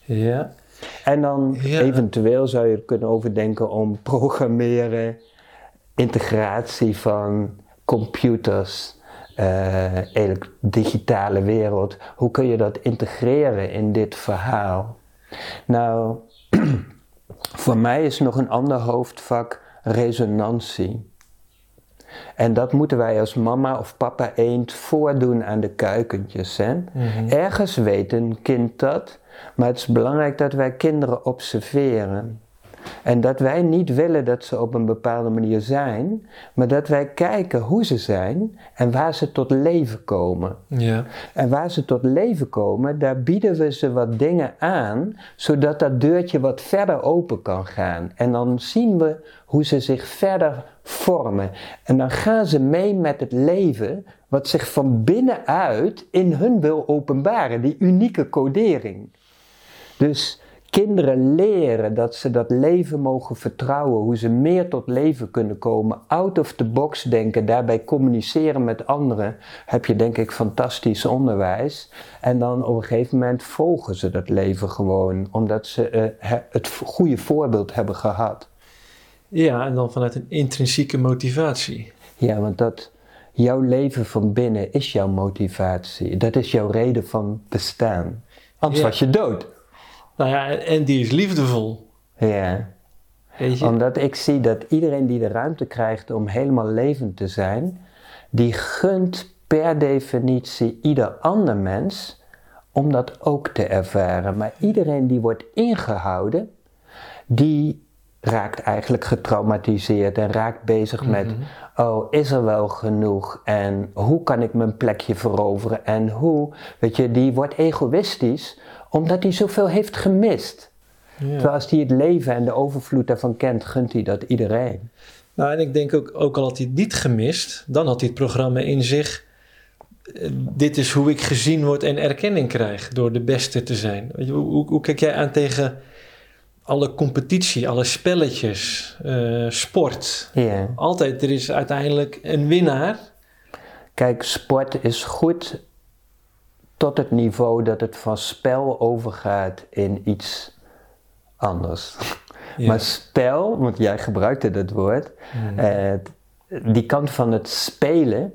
Ja. En dan Ja. eventueel zou je er kunnen overdenken om programmeren, integratie van computers, elek- digitale wereld. Hoe kun je dat integreren in dit verhaal? Nou, voor mij is nog een ander hoofdvak resonantie. En dat moeten wij als mama of papa eend voordoen aan de kuikentjes. Hè? Ergens weet een kind dat, maar het is belangrijk dat wij kinderen observeren. En dat wij niet willen dat ze op een bepaalde manier zijn, maar dat wij kijken hoe ze zijn en waar ze tot leven komen. Ja. En waar ze tot leven komen, daar bieden we ze wat dingen aan, zodat dat deurtje wat verder open kan gaan. En dan zien we hoe ze zich verder vormen. En dan gaan ze mee met het leven, wat zich van binnenuit in hun wil openbaren, die unieke codering. Dus kinderen leren dat ze dat leven mogen vertrouwen, hoe ze meer tot leven kunnen komen, out of the box denken, daarbij communiceren met anderen, heb je denk ik fantastisch onderwijs. En dan op een gegeven moment volgen ze dat leven gewoon, omdat ze eh, he- het goede voorbeeld hebben gehad. ja, en dan vanuit een intrinsieke motivatie. Ja, want dat, jouw leven van binnen is jouw motivatie. Dat is jouw reden van bestaan. Anders Ja. was je dood. Nou ja, en- die is liefdevol. Ja. Weet je? Omdat ik zie dat iedereen die de ruimte krijgt om helemaal levend te zijn, die gunt per definitie ieder ander mens om dat ook te ervaren. Maar iedereen die wordt ingehouden, die raakt eigenlijk getraumatiseerd en raakt bezig met, oh, is er wel genoeg en hoe kan ik mijn plekje veroveren en hoe, weet je, die wordt egoïstisch omdat hij zoveel heeft gemist. Ja. Terwijl als hij het leven en de overvloed daarvan kent, gunt hij dat iedereen. Nou, en ik denk ook, ook al had hij het niet gemist, dan had hij het programma in zich. eh, Dit is hoe ik gezien word en erkenning krijg door de beste te zijn. Weet je, hoe, hoe, hoe kijk jij aan tegen alle competitie, alle spelletjes, eh, sport? Ja. Altijd, er is uiteindelijk een winnaar. Kijk, sport is goed tot het niveau dat het van spel overgaat in iets anders. Ja. Maar spel, want jij gebruikte dat woord, eh, die kant van het spelen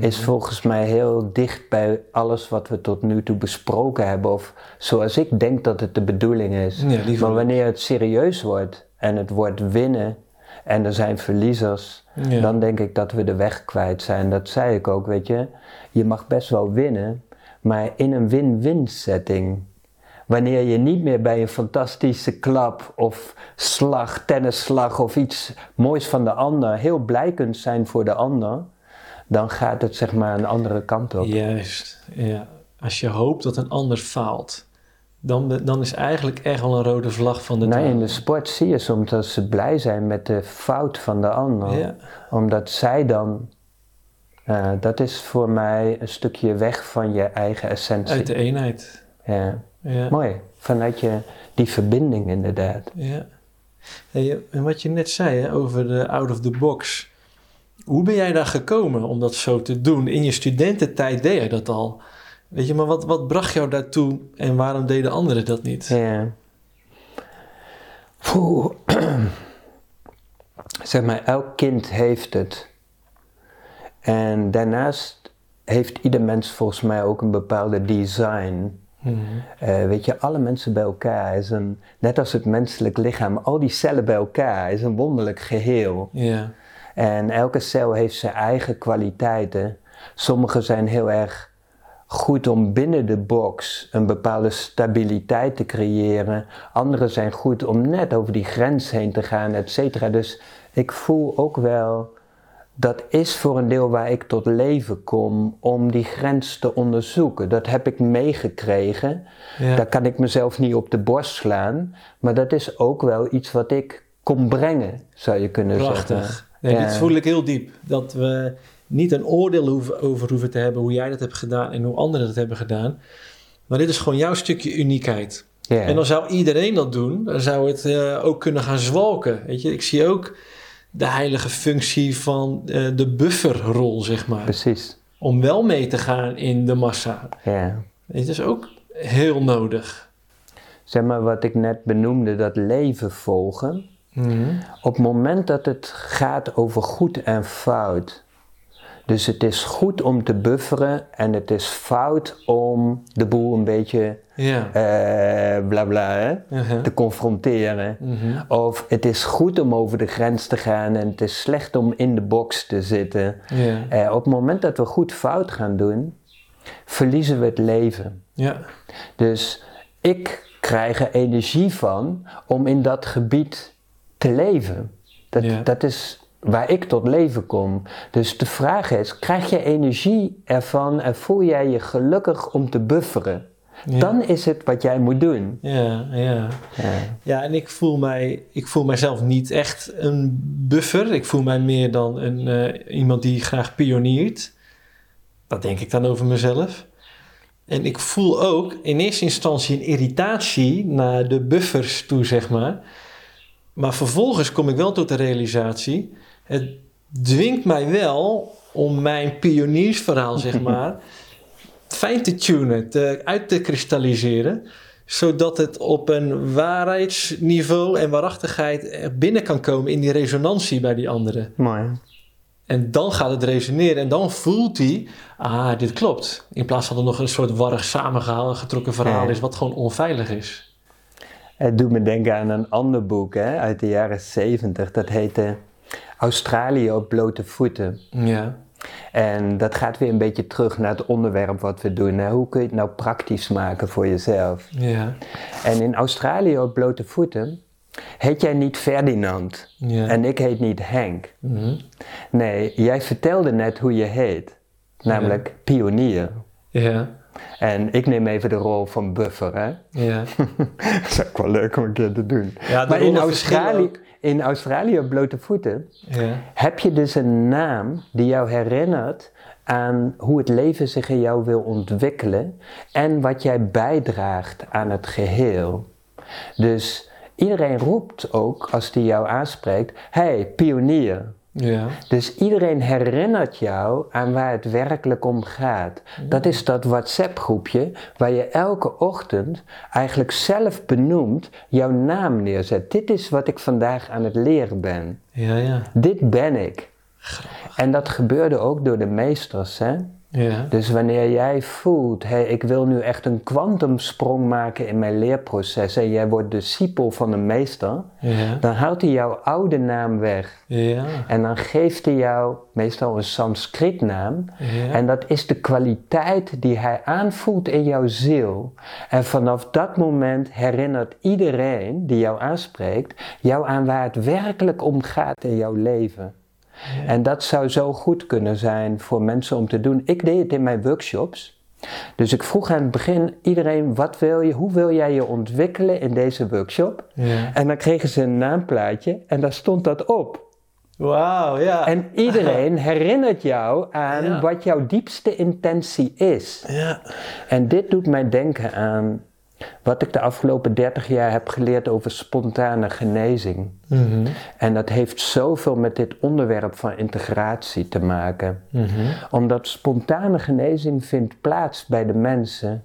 is volgens mij heel dicht bij alles wat we tot nu toe besproken hebben. Of zoals ik denk dat het de bedoeling is. Ja, maar wanneer het serieus wordt en het wordt winnen en er zijn verliezers, Ja. dan denk ik dat we de weg kwijt zijn. Dat zei ik ook, weet je. Je mag best wel winnen, maar in een win-win setting. Wanneer je niet meer bij een fantastische klap of slag, tennisslag of iets moois van de ander heel blij kunt zijn voor de ander, dan gaat het zeg maar een andere kant op. Juist, ja. Als je hoopt dat een ander faalt, dan, dan is eigenlijk echt wel een rode vlag van de Nee, in de sport zie je soms dat ze blij zijn met de fout van de ander. Ja. Omdat zij dan, eh, dat is voor mij een stukje weg van je eigen essentie. Uit de eenheid. Ja. Ja. Mooi, vanuit je, die verbinding inderdaad. ja. En wat je net zei hè, over de out of the box. Hoe ben jij daar gekomen om dat zo te doen? In je studententijd deed jij dat al. Weet je, maar wat, wat bracht jou daartoe en waarom deden anderen dat niet? Ja. Zeg maar, elk kind heeft het. En daarnaast heeft ieder mens volgens mij ook een bepaalde design. Mhm. Eh, weet je, alle mensen bij elkaar is een, net als het menselijk lichaam, al die cellen bij elkaar is een wonderlijk geheel. Ja. En elke cel heeft zijn eigen kwaliteiten. Sommige zijn heel erg goed om binnen de box een bepaalde stabiliteit te creëren. Andere zijn goed om net over die grens heen te gaan, et cetera. Dus ik voel ook wel, dat is voor een deel waar ik tot leven kom om die grens te onderzoeken. Dat heb ik meegekregen. Ja. Daar kan ik mezelf niet op de borst slaan. Maar dat is ook wel iets wat ik kon brengen, zou je kunnen zeggen. Prachtig. Nee, Ja. Dit voel ik heel diep. Dat we niet een oordeel hoeven, over hoeven te hebben hoe jij dat hebt gedaan en hoe anderen dat hebben gedaan. Maar dit is gewoon jouw stukje uniekheid. Ja. En dan zou iedereen dat doen, dan zou het eh, ook kunnen gaan zwalken. Weet je, ik zie ook de heilige functie van eh, de bufferrol, zeg maar. Precies. Om wel mee te gaan in de massa. Ja. Het is ook heel nodig. Zeg maar wat ik net benoemde, dat leven volgen. Op het moment dat het gaat over goed en fout. Dus het is goed om te bufferen en het is fout om de boel een beetje Ja. bla bla hè, Uh-huh. te confronteren. Mhm. Of het is goed om over de grens te gaan en het is slecht om in de box te zitten. Ja. Eh, op het moment dat we goed fout gaan doen, verliezen we het leven. Ja. Dus ik krijg er energie van om in dat gebied te leven. Dat, Ja. dat is waar ik tot leven kom. Dus de vraag is, krijg je energie ervan en voel jij je gelukkig om te bufferen? Ja. Dan is het wat jij moet doen. Ja, ja. Ja. Ja, en ik voel, mij, ik voel mijzelf niet echt een buffer. Ik voel mij meer dan een, eh, iemand die graag pioniert. Dat denk ik dan over mezelf. En ik voel ook in eerste instantie een irritatie naar de buffers toe, zeg maar. Maar vervolgens kom ik wel tot de realisatie... het dwingt mij wel om mijn pioniersverhaal, zeg maar... fijn te tunen, te, uit te kristalliseren zodat het op een waarheidsniveau en waarachtigheid er binnen kan komen in die resonantie bij die anderen. Mooi. En dan gaat het resoneren en dan voelt hij, ah, dit klopt. In plaats van dat er nog een soort warrig samengehaald, getrokken verhaal Ja. is wat gewoon onveilig is. Het doet me denken aan een ander boek hè, uit de jaren 70. Dat heette Australië op blote voeten. Ja, En dat gaat weer een beetje terug naar het onderwerp wat we doen. Hè. Hoe kun je het nou praktisch maken voor jezelf? ja, En in Australië op blote voeten heet jij niet Ferdinand ja. en ik heet niet Henk. Mhm. Nee, jij vertelde net hoe je heet, namelijk pionier. ja, En ik neem even de rol van buffer, hè? ja. dat is ook wel leuk om een keer te doen. Ja, maar in Australië. In Australië op blote voeten ja. heb je dus een naam die jou herinnert aan hoe het leven zich in jou wil ontwikkelen en wat jij bijdraagt aan het geheel. Dus iedereen roept ook als die jou aanspreekt: hey, pionier. Ja. Dus iedereen herinnert jou aan waar het werkelijk om gaat. Dat is dat WhatsApp-groepje waar je elke ochtend eigenlijk zelf benoemd jouw naam neerzet. Dit is wat ik vandaag aan het leren ben. Ja, ja. Dit ben ik. En dat gebeurde ook door de meesters. Hè? Ja, Dus wanneer jij voelt, hey, ik wil nu echt een kwantumsprong maken in mijn leerproces en jij wordt discipel van een meester, ja, dan haalt hij jouw oude naam weg. ja. En dan geeft hij jou meestal een Sanskrietnaam. Ja. En dat is de kwaliteit die hij aanvoelt in jouw ziel. En vanaf dat moment herinnert iedereen die jou aanspreekt, jou aan waar het werkelijk om gaat in jouw leven. En dat zou zo goed kunnen zijn voor mensen om te doen. Ik deed het in mijn workshops. Dus ik vroeg aan het begin iedereen, wat wil je, hoe wil jij je ontwikkelen in deze workshop? ja. En dan kregen ze een naamplaatje en daar stond dat op. Wauw, ja. En iedereen herinnert jou aan Ja. wat jouw diepste intentie is. Ja, En dit doet mij denken aan wat ik de afgelopen 30 jaar heb geleerd over spontane genezing. Mhm. En dat heeft zoveel met dit onderwerp van integratie te maken. Mhm. Omdat spontane genezing vindt plaats bij de mensen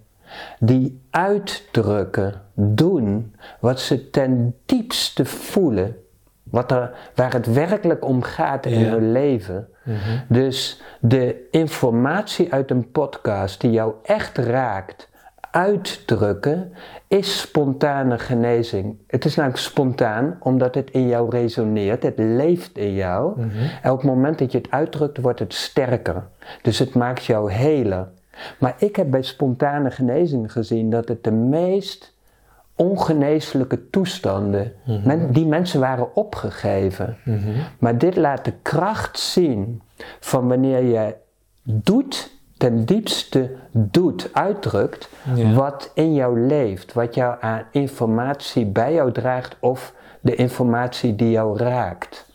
die uitdrukken, doen wat ze ten diepste voelen. Wat er, waar het werkelijk om gaat in Ja. hun leven. Dus de informatie uit een podcast die jou echt raakt, uitdrukken, is spontane genezing. Het is namelijk spontaan omdat het in jou resoneert, het leeft in jou. En op het moment dat je het uitdrukt, wordt het sterker. Dus het maakt jou heler. Maar ik heb bij spontane genezing gezien dat het de meest ongeneeslijke toestanden, men- die mensen waren opgegeven. Maar dit laat de kracht zien van wanneer je doet, ten diepste doet, uitdrukt, Ja. wat in jou leeft, wat jou aan informatie bij jou draagt of de informatie die jou raakt.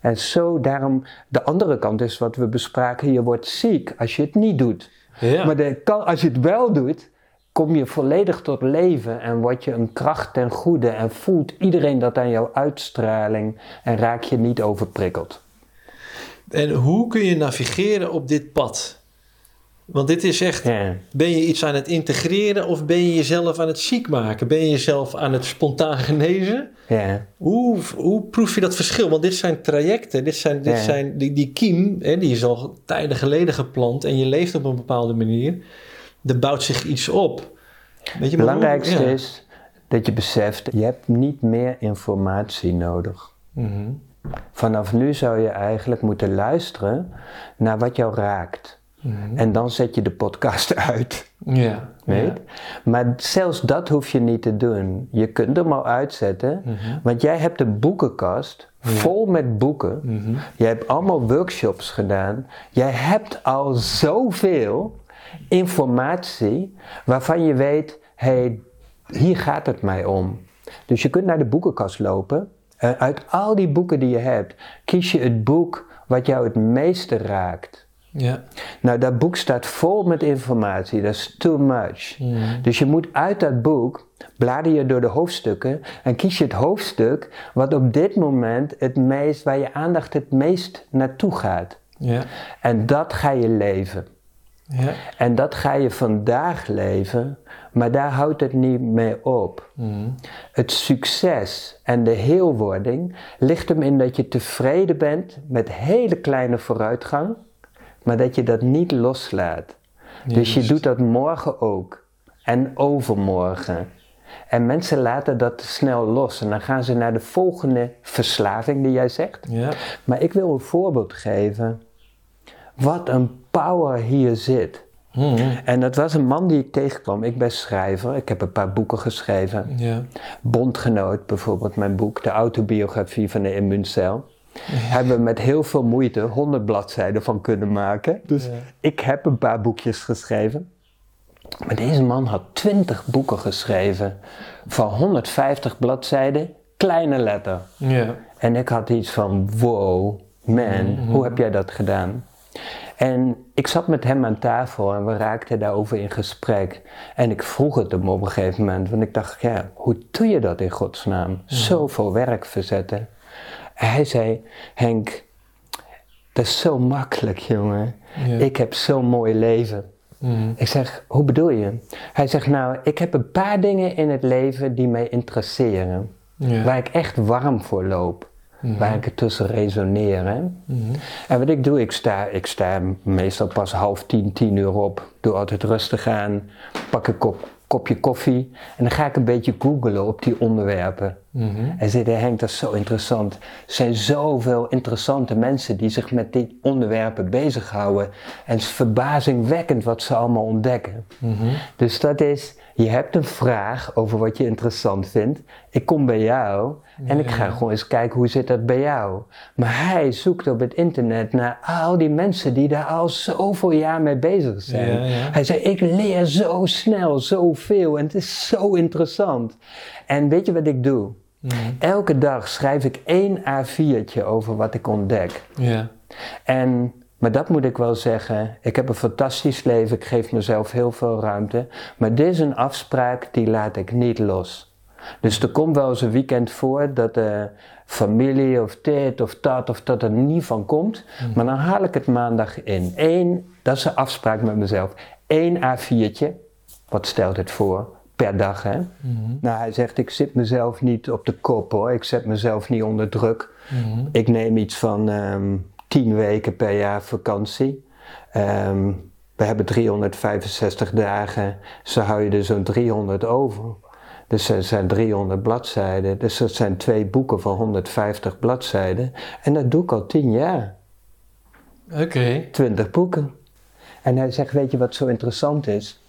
En zo daarom, de andere kant is wat we bespraken, je wordt ziek als je het niet doet. Ja. Maar de, als je het wel doet, kom je volledig tot leven en word je een kracht ten goede en voelt iedereen dat aan jouw uitstraling en raak je niet overprikkeld. En hoe kun je navigeren op dit pad? Want dit is echt, Ja. ben je iets aan het integreren of ben je jezelf aan het ziek maken? Ben je jezelf aan het spontaan genezen? Ja. Hoe, hoe proef je dat verschil? Want dit zijn trajecten, dit zijn, dit Ja. zijn die, die kiem, hè, die is al tijden geleden geplant en je leeft op een bepaalde manier. Er bouwt zich iets op. Weet je, Het hoe- belangrijkste is dat je beseft, je hebt niet meer informatie nodig. Mhm. Vanaf nu zou je eigenlijk moeten luisteren naar wat jou raakt. Mhm. En dan zet je de podcast uit. Ja. Weet? Ja. Maar zelfs dat hoef je niet te doen. Je kunt hem al uitzetten, Mhm. want jij hebt een boekenkast vol met boeken. Mhm. Jij hebt allemaal workshops gedaan. Jij hebt al zoveel informatie waarvan je weet, hé, hey, hier gaat het mij om. Dus je kunt naar de boekenkast lopen. Eh, uit al die boeken die je hebt, kies je het boek wat jou het meeste raakt. Ja. Nou, dat boek staat vol met informatie, dat is too much. Dus je moet uit dat boek, blader je door de hoofdstukken en kies je het hoofdstuk wat op dit moment het meest, waar je aandacht het meest naartoe gaat. Ja. En dat ga je leven. Ja. En dat ga je vandaag leven, maar daar houdt het niet mee op. Mhm. Het succes en de heelwording ligt hem in dat je tevreden bent met hele kleine vooruitgang, maar dat je dat niet loslaat. Dus je Juist. doet dat morgen ook en overmorgen. En mensen laten dat te snel los en dan gaan ze naar de volgende verslaving die jij zegt. Ja. Maar ik wil een voorbeeld geven. Wat een power hier zit. Mhm. En dat was een man die ik tegenkwam. Ik ben schrijver, ik heb een paar boeken geschreven. Ja. Bondgenoot bijvoorbeeld, mijn boek, de autobiografie van de immuuncel. Hebben we met heel veel moeite 100 bladzijden van kunnen maken. Dus Ja. ik heb een paar boekjes geschreven. Maar deze man had 20 boeken geschreven van 150 bladzijden, kleine letter. Ja. En ik had iets van, wow, man, hoe heb jij dat gedaan? En ik zat met hem aan tafel en we raakten daarover in gesprek. En ik vroeg het hem op een gegeven moment, want ik dacht, ja, hoe doe je dat in godsnaam? Zoveel werk verzetten. Hij zei, Henk, dat is zo makkelijk, jongen. Ja. Ik heb zo'n mooi leven. Mhm. Ik zeg, hoe bedoel je? Hij zegt, nou, ik heb een paar dingen in het leven die mij interesseren. Ja. Waar ik echt warm voor loop. Waar ik ertussen resoneer. Hè? Mhm. En wat ik doe, ik sta, ik sta meestal pas half tien, tien uur op. Doe altijd rustig aan. Pak een kop, kopje koffie. En dan ga ik een beetje googelen op die onderwerpen. Mhm. En zei Henk, dat is zo interessant. Er zijn zoveel interessante mensen die zich met die onderwerpen bezighouden. En het is verbazingwekkend wat ze allemaal ontdekken. Mhm. Dus dat is, je hebt een vraag over wat je interessant vindt. Ik kom bij jou en ik ga gewoon eens kijken hoe zit dat bij jou. Maar hij zoekt op het internet naar al die mensen die daar al zoveel jaar mee bezig zijn. Ja, ja. Hij zei, ik leer zo snel, zoveel en het is zo interessant. En weet je wat ik doe? Mhm. Elke dag schrijf ik één A4'tje over wat ik ontdek. Ja. En, maar dat moet ik wel zeggen. Ik heb een fantastisch leven. Ik geef mezelf heel veel ruimte. Maar dit is een afspraak die laat ik niet los. Dus er komt wel eens een weekend voor dat de familie of dit of dat of dat er niet van komt. Hmm. Maar dan haal ik het maandag in. Eén, dat is een afspraak met mezelf. Eén A4'tje. Wat stelt het voor? Per dag, hè? Hmm. Nou, hij zegt, ik zit mezelf niet op de kop, hoor. Ik zet mezelf niet onder druk. Hmm. Ik neem iets van... Ehm, 10 weken per jaar vakantie. Ehm, we hebben 365 dagen, Ze hou je er zo'n 300 over. Dus dat zijn 300 bladzijden. Dus dat zijn twee boeken van 150 bladzijden. En dat doe ik al 10 jaar. Oké. 20 boeken. En hij zegt, weet je wat zo interessant is?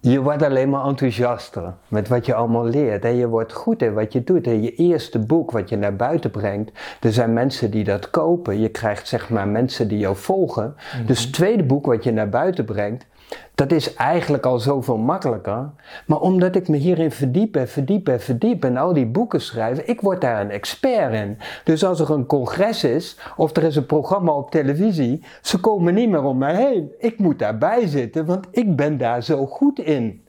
Je wordt alleen maar enthousiaster met wat je allemaal leert. En je wordt goed in wat je doet. En je eerste boek wat je naar buiten brengt, er zijn mensen die dat kopen. Je krijgt zeg maar mensen die jou volgen. Dus het tweede boek wat je naar buiten brengt, dat is eigenlijk al zoveel makkelijker. Maar omdat ik me hierin verdiep en verdiep en verdiep en al die boeken schrijf, ik word daar een expert in. Dus als er een congres is of er is een programma op televisie, ze komen niet meer om mij heen. Ik moet daarbij zitten, want ik ben daar zo goed in.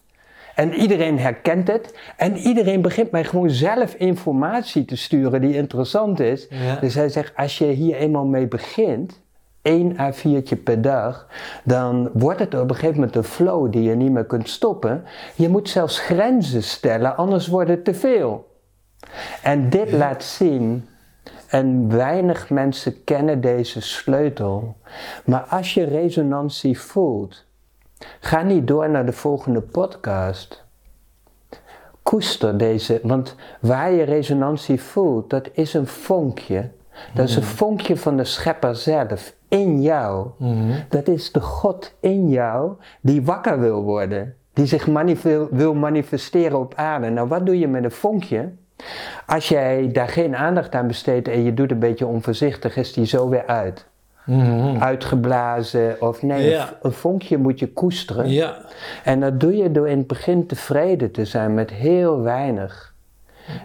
En iedereen herkent het. En iedereen begint mij gewoon zelf informatie te sturen die interessant is. Dus hij zegt, als je hier eenmaal mee begint, één A4'tje per dag, dan wordt het op een gegeven moment een flow die je niet meer kunt stoppen. Je moet zelfs grenzen stellen, anders wordt het te veel. En dit laat zien, en weinig mensen kennen deze sleutel, maar als je resonantie voelt, ga niet door naar de volgende podcast. Koester deze, want waar je resonantie voelt, dat is een vonkje. Dat is een hmm. vonkje van de schepper zelf in jou. Mhm. Dat is de God in jou die wakker wil worden. Die zich wil manifesteren op aarde. Nou, wat doe je met een vonkje? Als jij daar geen aandacht aan besteedt en je doet een beetje onvoorzichtig, is die zo weer uit. Mhm. Uitgeblazen of nee, een vonkje moet je koesteren. Ja. En dat doe je door in het begin tevreden te zijn met heel weinig.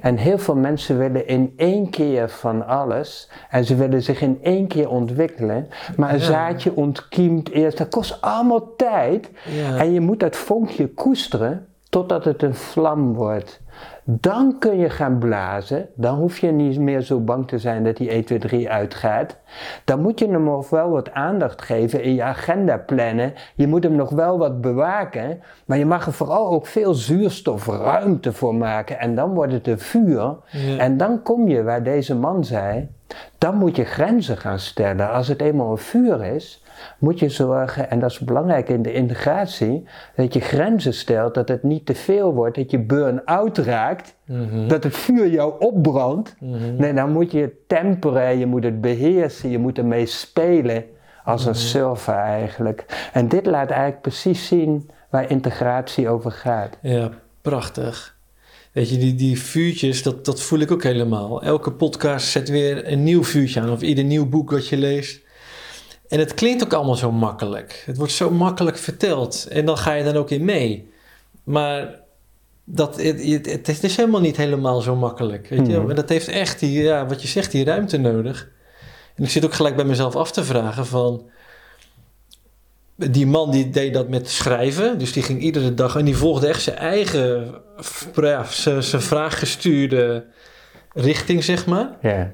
En heel veel mensen willen in één keer van alles. En ze willen zich in één keer ontwikkelen. Maar een zaadje ontkiemt eerst. Dat kost allemaal tijd. En je moet dat vonkje koesteren totdat het een vlam wordt. Dan kun je gaan blazen. Dan hoef je niet meer zo bang te zijn dat die 1, 2, 3 uitgaat. Dan moet je hem nog wel wat aandacht geven in je agenda plannen. Je moet hem nog wel wat bewaken. Maar je mag er vooral ook veel zuurstofruimte voor maken. En dan wordt het een vuur. En dan kom je waar deze man zei. Dan moet je grenzen gaan stellen. Als het eenmaal een vuur is, moet je zorgen, en dat is belangrijk in de integratie, dat je grenzen stelt, dat het niet te veel wordt, dat je burn-out raakt, mhm. dat het vuur jou opbrandt. Mhm. Nee, dan moet je het temperen, je moet het beheersen, je moet ermee spelen als een mhm. surfer eigenlijk. En dit laat eigenlijk precies zien waar integratie over gaat. Ja, prachtig. Weet je, die, die vuurtjes, dat, dat voel ik ook helemaal. Elke podcast zet weer een nieuw vuurtje aan. Of ieder nieuw boek wat je leest en het klinkt ook allemaal zo makkelijk. Het wordt zo makkelijk verteld. En dan ga je dan ook in mee. Maar dat, het, het, is helemaal niet helemaal zo makkelijk. Weet je? Mm. dat heeft echt, die, ja, wat je zegt, die ruimte nodig. En ik zit ook gelijk bij mezelf af te vragen van... Die man die deed dat met schrijven. Dus die ging iedere dag... En die volgde echt zijn eigen... Ja, zijn, zijn vraaggestuurde richting, zeg maar. Ja.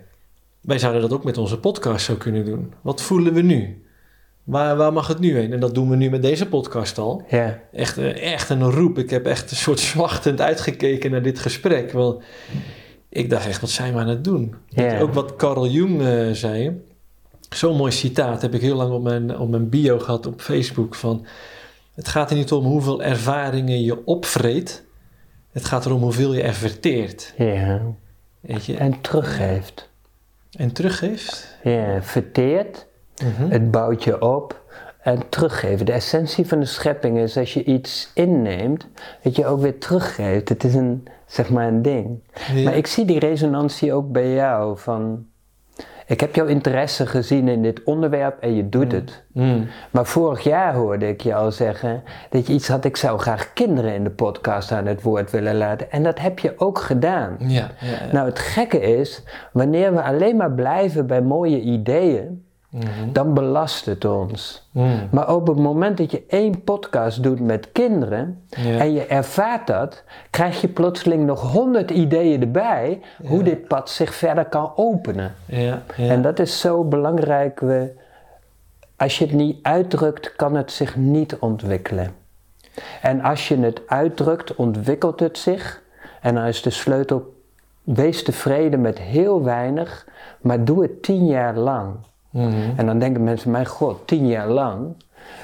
Wij zouden dat ook met onze podcast zo kunnen doen. Wat voelen we nu? Waar, waar mag het nu heen? En dat doen we nu met deze podcast al. Ja. Echt, eh, echt een roep. Ik heb echt een soort zwachtend uitgekeken naar dit gesprek. Want ik dacht echt, wat zijn we aan het doen? Ja. Ook wat Carl Jung uh, zei. Zo'n mooi citaat heb ik heel lang op mijn, op mijn bio gehad op Facebook. Van, het gaat er niet om hoeveel ervaringen je opvreet. Het gaat erom hoeveel je er verteert. Ja. Weet je? En teruggeeft. En teruggeeft? Ja, verteert, mhm. het bouwt je op en teruggeven. De essentie van de schepping is als je iets inneemt, dat je ook weer teruggeeft. Het is een, zeg maar een ding. Maar ik zie die resonantie ook bij jou van ik heb jouw interesse gezien in dit onderwerp en je doet mm. het. Mm. Maar vorig jaar hoorde ik je al zeggen dat je iets had, ik zou graag kinderen in de podcast aan het woord willen laten. En dat heb je ook gedaan. Ja, ja, ja. Nou, het gekke is, wanneer we alleen maar blijven bij mooie ideeën, Mhm. dan belast het ons. Mhm. Maar op het moment dat je één podcast doet met kinderen en je ervaart dat, krijg je plotseling nog honderd ideeën erbij hoe dit pad zich verder kan openen. En dat is zo belangrijk. We, als je het niet uitdrukt, kan het zich niet ontwikkelen. En als je het uitdrukt, ontwikkelt het zich. En dan is de sleutel: wees tevreden met heel weinig, maar doe het tien jaar lang. Mhm. En dan denken mensen, mijn god, tien jaar lang.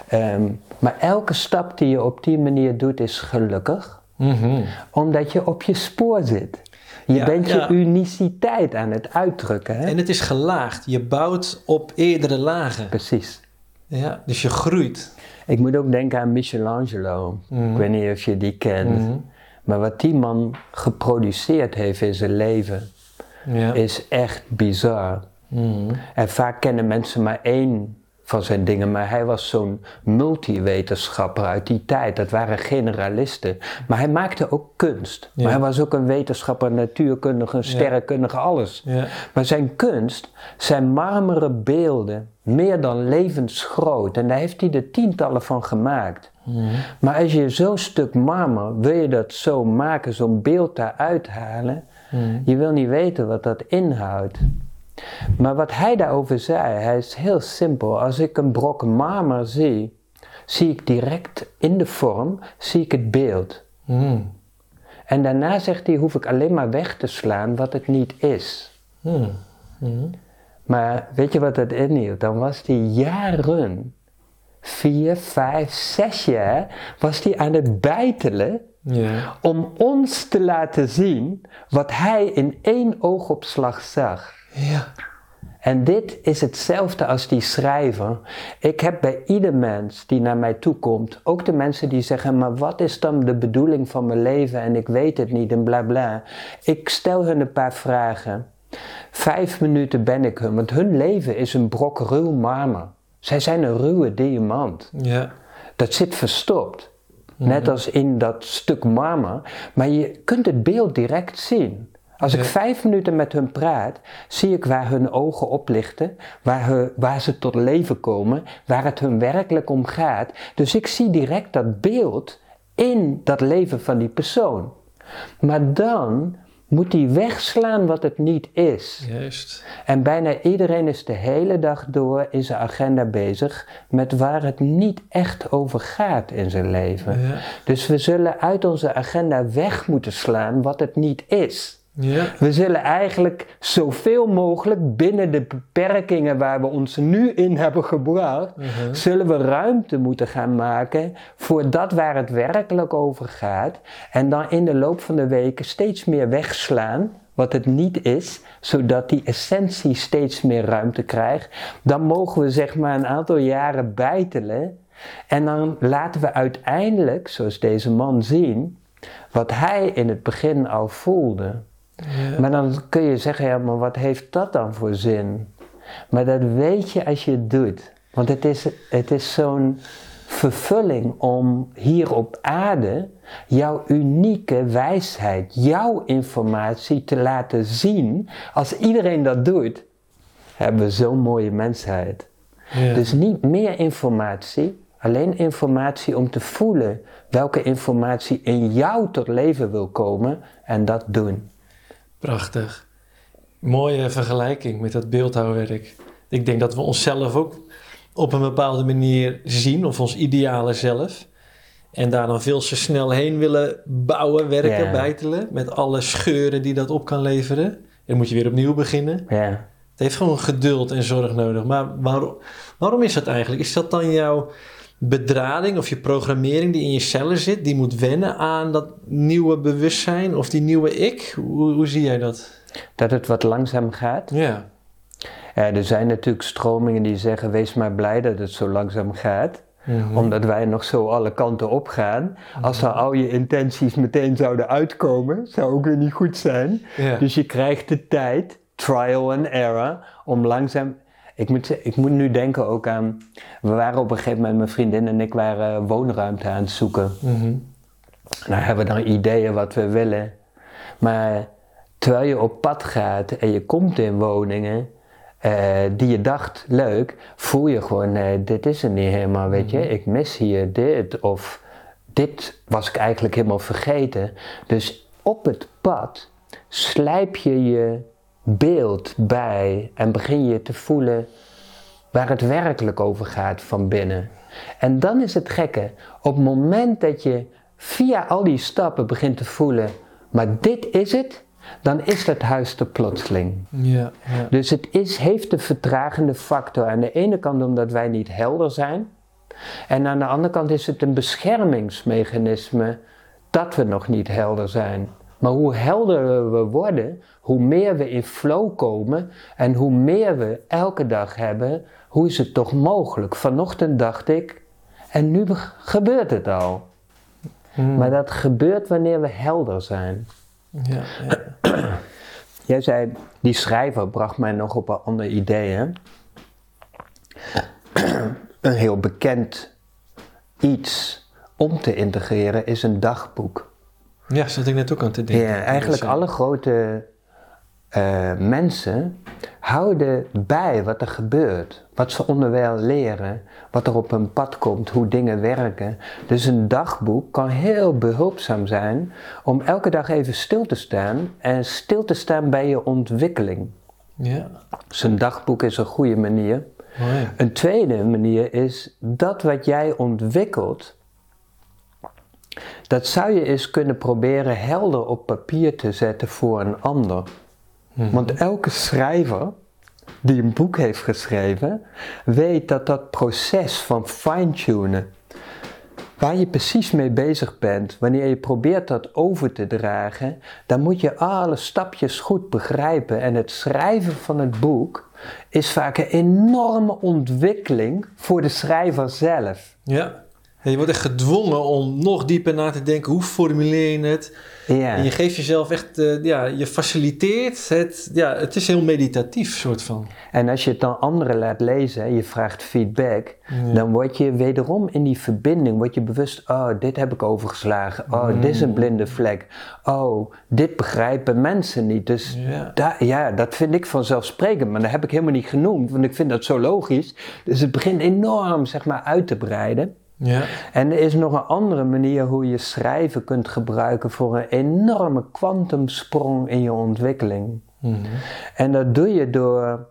Ehm, maar elke stap die je op die manier doet is gelukkig. Mhm. Omdat je op je spoor zit. Je bent je uniciteit aan het uitdrukken. Hè? En het is gelaagd. Je bouwt op eerdere lagen. Precies. Ja, dus je groeit. Ik moet ook denken aan Michelangelo. Mhm. Ik weet niet of je die kent. Maar wat die man geproduceerd heeft in zijn leven, is echt bizar. Mm. En vaak kennen mensen maar één van zijn dingen, maar hij was zo'n multiwetenschapper uit die tijd. Dat waren generalisten. Maar hij maakte ook kunst. Ja. Maar hij was ook een wetenschapper, natuurkundige, sterrenkundige, alles. Ja. Maar zijn kunst, zijn marmeren beelden, meer dan levensgroot. En daar heeft hij er tientallen van gemaakt. Maar als je zo'n stuk marmer, wil je dat zo maken, zo'n beeld daaruit halen, je wil niet weten wat dat inhoudt. Maar wat hij daarover zei, hij is heel simpel. Als ik een brok marmer zie, zie ik direct in de vorm, zie ik het beeld. Mm. En daarna zegt hij, hoef ik alleen maar weg te slaan wat het niet is. Mm. Mm. Maar weet je wat dat inhield? Dan was hij jaren, vier, vijf, zes jaar, was hij aan het bijtelen om ons te laten zien wat hij in één oogopslag zag. Ja. En dit is hetzelfde als die schrijver. Ik heb bij ieder mens die naar mij toe komt, ook de mensen die zeggen: Maar wat is dan de bedoeling van mijn leven en ik weet het niet en bla bla. Ik stel hun een paar vragen. Vijf minuten ben ik hun, want hun leven is een brok ruw marmer. Zij zijn een ruwe diamant. Ja. Dat zit verstopt. Net als in dat stuk marmer. Maar je kunt het beeld direct zien. Als ik vijf minuten met hun praat, zie ik waar hun ogen oplichten, waar, he- waar ze tot leven komen, waar het hun werkelijk om gaat. Dus ik zie direct dat beeld in dat leven van die persoon. Maar dan moet hij wegslaan wat het niet is. Juist. En bijna iedereen is de hele dag door in zijn agenda bezig met waar het niet echt over gaat in zijn leven. Ja. Dus we zullen uit onze agenda weg moeten slaan wat het niet is. Ja. We zullen eigenlijk zoveel mogelijk binnen de beperkingen waar we ons nu in hebben gebracht, zullen we ruimte moeten gaan maken voor dat waar het werkelijk over gaat. En dan in de loop van de weken steeds meer wegslaan wat het niet is, zodat die essentie steeds meer ruimte krijgt. Dan mogen we zeg maar een aantal jaren bijtelen. En dan laten we uiteindelijk, zoals deze man zien, wat hij in het begin al voelde. Ja. Maar dan kun je zeggen, ja, maar wat heeft dat dan voor zin? Maar dat weet je als je het doet. Want het is, het is zo'n vervulling om hier op aarde jouw unieke wijsheid, jouw informatie te laten zien. Als iedereen dat doet, hebben we zo'n mooie mensheid. Ja. Dus niet meer informatie, alleen informatie om te voelen welke informatie in jou tot leven wil komen en dat doen. Prachtig. Mooie vergelijking met dat beeldhouwwerk. Ik denk dat we onszelf ook op een bepaalde manier zien, of ons ideale zelf. En daar dan veel te snel heen willen bouwen, werken, Ja. bijtelen. Met alle scheuren die dat op kan leveren. En dan moet je weer opnieuw beginnen. Ja. Het heeft gewoon geduld en zorg nodig. Maar waarom, waarom is dat eigenlijk? Is dat dan jouw bedrading of je programmering die in je cellen zit, die moet wennen aan dat nieuwe bewustzijn of die nieuwe ik? Hoe, hoe zie jij dat? Dat het wat langzaam gaat. Ja, Ja, er zijn natuurlijk stromingen die zeggen: wees maar blij dat het zo langzaam gaat. Mhm. Omdat wij nog zo alle kanten op gaan. Als dan al je intenties meteen zouden uitkomen, zou ook weer niet goed zijn. Dus je krijgt de tijd, trial and error, om langzaam. Ik moet, ik moet nu denken ook aan. We waren op een gegeven moment, mijn vriendin en ik waren woonruimte aan het zoeken. Mhm. Nou hebben we dan ideeën wat we willen. Maar terwijl je op pad gaat en je komt in woningen eh, die je dacht leuk, voel je gewoon, nee, dit is het niet helemaal, weet je. Ik mis hier dit of dit was ik eigenlijk helemaal vergeten. Dus op het pad slijp je je beeld bij en begin je te voelen waar het werkelijk over gaat van binnen. En dan is het gekke, op het moment dat je via al die stappen begint te voelen, maar dit is het, dan is dat huis er plotseling. Ja, ja. Dus het is, heeft een vertragende factor. Aan de ene kant omdat wij niet helder zijn. En aan de andere kant is het een beschermingsmechanisme dat we nog niet helder zijn. Maar hoe helderder we worden, hoe meer we in flow komen en hoe meer we elke dag hebben, hoe is het toch mogelijk? Vanochtend dacht ik, en nu be- gebeurt het al. Mhm. Maar dat gebeurt wanneer we helder zijn. ja, ja. Jij zei, die schrijver bracht mij nog op een ander idee. Hè? een heel bekend iets om te integreren is een dagboek. Ja, zat ik net ook aan te denken. Ja, eigenlijk Dus, eh, alle grote eh, mensen houden bij wat er gebeurt. Wat ze onderwijl leren, wat er op hun pad komt, hoe dingen werken. Dus een dagboek kan heel behulpzaam zijn om elke dag even stil te staan en stil te staan bij je ontwikkeling. Ja, Dus een dagboek is een goede manier. mooi. Een tweede manier is dat wat jij ontwikkelt, dat zou je eens kunnen proberen helder op papier te zetten voor een ander. Want elke schrijver die een boek heeft geschreven, weet dat dat proces van fine-tunen, waar je precies mee bezig bent, wanneer je probeert dat over te dragen, dan moet je alle stapjes goed begrijpen. En het schrijven van het boek is vaak een enorme ontwikkeling voor de schrijver zelf. Ja. Je wordt echt gedwongen om nog dieper na te denken. Hoe formuleer je het? Ja. En je geeft jezelf echt, eh, ja, je faciliteert het. Ja, het is heel meditatief, soort van. En als je het dan anderen laat lezen en je vraagt feedback, Ja. dan word je wederom in die verbinding, word je bewust, oh, dit heb ik overgeslagen, oh, dit is een blinde vlek, oh, dit begrijpen mensen niet. Dus Ja. da- ja, dat vind ik vanzelfsprekend, maar dat heb ik helemaal niet genoemd, want ik vind dat zo logisch. Dus het begint enorm, zeg maar, uit te breiden. Ja. En er is nog een andere manier hoe je schrijven kunt gebruiken voor een enorme kwantumsprong in je ontwikkeling. Mhm. En dat doe je door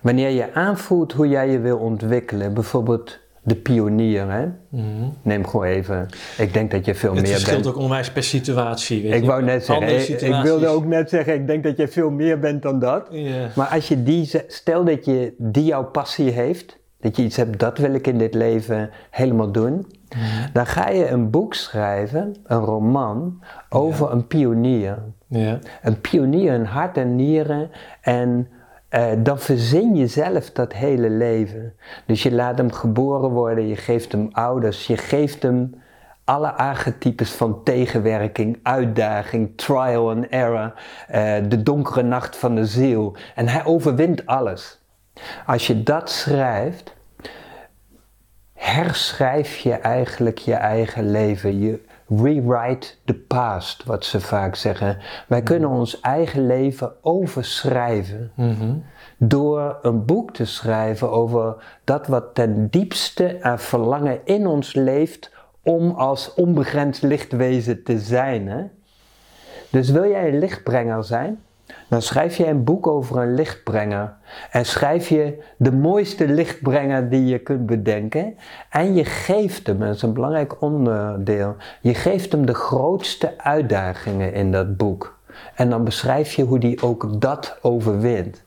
wanneer je aanvoelt hoe jij je wil ontwikkelen. Bijvoorbeeld de pionier. Hè? Mhm. Neem gewoon even. Ik denk dat je veel Het meer verschilt bent. ook onwijs per situatie. Weet Ik je. wou net zeggen, ik, wilde ook net zeggen, ik denk dat je veel meer bent dan dat. Maar als je die, stel dat je die jouw passie heeft, dat je iets hebt, dat wil ik in dit leven helemaal doen. Dan ga je een boek schrijven, een roman, over een pionier. Ja. Een pionier in hart en nieren en eh, dan verzin je zelf dat hele leven. Dus je laat hem geboren worden, je geeft hem ouders, je geeft hem alle archetypes van tegenwerking, uitdaging, trial and error, eh, de donkere nacht van de ziel. En hij overwint alles. Als je dat schrijft, herschrijf je eigenlijk je eigen leven. Je rewrite the past, wat ze vaak zeggen. Wij kunnen ons eigen leven overschrijven Mhm. door een boek te schrijven over dat wat ten diepste aan verlangen in ons leeft om als onbegrensd lichtwezen te zijn. Hè? Dus wil jij een lichtbrenger zijn? Dan schrijf je een boek over een lichtbrenger. En schrijf je de mooiste lichtbrenger die je kunt bedenken. En je geeft hem, dat is een belangrijk onderdeel, je geeft hem de grootste uitdagingen in dat boek. En dan beschrijf je hoe die ook dat overwint.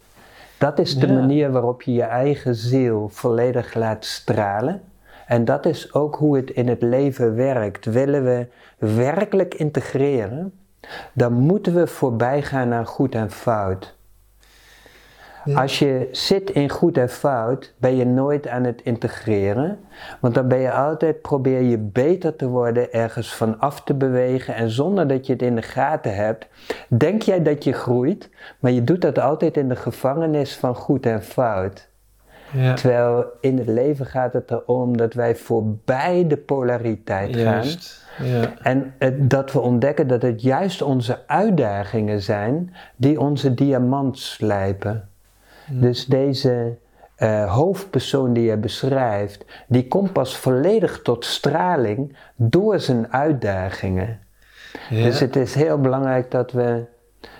Dat is de Ja. manier waarop je je eigen ziel volledig laat stralen. En dat is ook hoe het in het leven werkt. Willen we werkelijk integreren, dan moeten we voorbij gaan aan goed en fout. Ja. Als je zit in goed en fout, ben je nooit aan het integreren. Want dan ben je altijd, probeer je beter te worden, ergens van af te bewegen. En zonder dat je het in de gaten hebt, denk jij dat je groeit. Maar je doet dat altijd in de gevangenis van goed en fout. Ja. Terwijl in het leven gaat het erom dat wij voorbij de polariteit gaan. Ja. En het- dat we ontdekken dat het juist onze uitdagingen zijn die onze diamant slijpen. Dus deze eh, hoofdpersoon die je beschrijft, die komt pas volledig tot straling door zijn uitdagingen. Ja. Dus het is heel belangrijk dat we,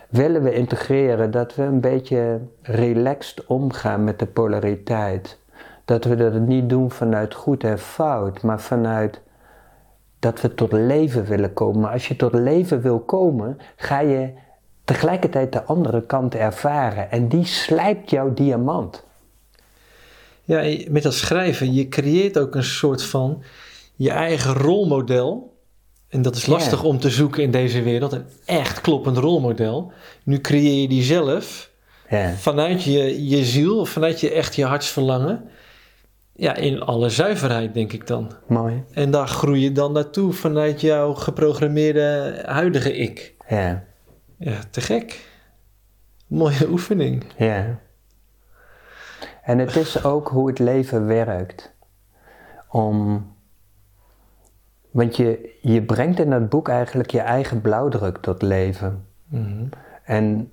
willen we integreren, dat we een beetje relaxed omgaan met de polariteit. Dat we dat niet doen vanuit goed en fout, maar vanuit dat we tot leven willen komen. Maar als je tot leven wil komen, ga je tegelijkertijd de andere kant ervaren. En die slijpt jouw diamant. Ja, met dat schrijven, je creëert ook een soort van je eigen rolmodel. En dat is lastig om te zoeken in deze wereld, een echt kloppend rolmodel. Nu creëer je die zelf vanuit je, je ziel, of vanuit je echt je hartsverlangen. Ja, in alle zuiverheid, denk ik dan. Mooi. En daar groei je dan naartoe vanuit jouw geprogrammeerde huidige ik. Ja. Ja, te gek. Mooie oefening. Ja. En het is ook hoe het leven werkt. Om, want je, je brengt in dat boek eigenlijk je eigen blauwdruk tot leven. Mhm. En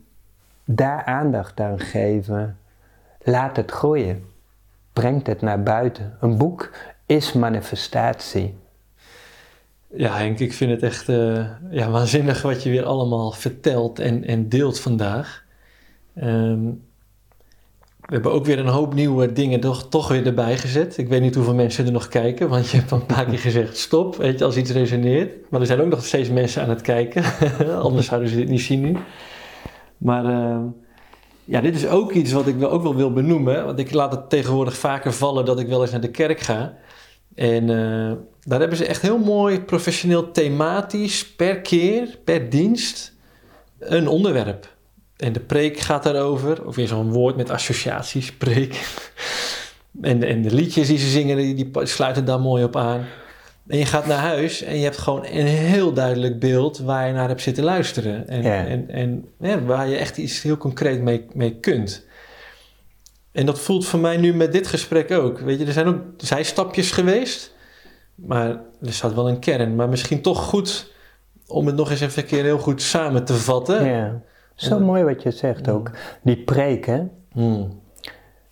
daar aandacht aan geven, laat het groeien. Brengt het naar buiten. Een boek is manifestatie. Ja, Henk, ik vind het echt eh, ja, waanzinnig wat je weer allemaal vertelt en, en deelt vandaag. Ehm, we hebben ook weer een hoop nieuwe dingen toch, toch weer erbij gezet. Ik weet niet hoeveel mensen er nog kijken, want je hebt een paar keer gezegd stop, weet je, als iets resoneert. Maar er zijn ook nog steeds mensen aan het kijken, anders zouden ze dit niet zien nu. Maar ehm, ja, dit is ook iets wat ik wel, ook wel wil benoemen, want ik laat het tegenwoordig vaker vallen dat ik wel eens naar de kerk ga. En eh, daar hebben ze echt heel mooi professioneel thematisch per keer, per dienst, een onderwerp. En de preek gaat daarover, of weer zo'n woord met associaties, preek. En, en de liedjes die ze zingen, die, die sluiten daar mooi op aan. En je gaat naar huis en je hebt gewoon een heel duidelijk beeld waar je naar hebt zitten luisteren. En, Ja. en, en ja, waar je echt iets heel concreet mee, mee kunt. En dat voelt voor mij nu met dit gesprek ook. Weet je, er zijn ook zijstapjes geweest. Maar er staat wel een kern. Maar misschien toch goed om het nog eens even een keer heel goed samen te vatten. Ja. Zo En- mooi wat je zegt ook. Die preek, hè? Hmm.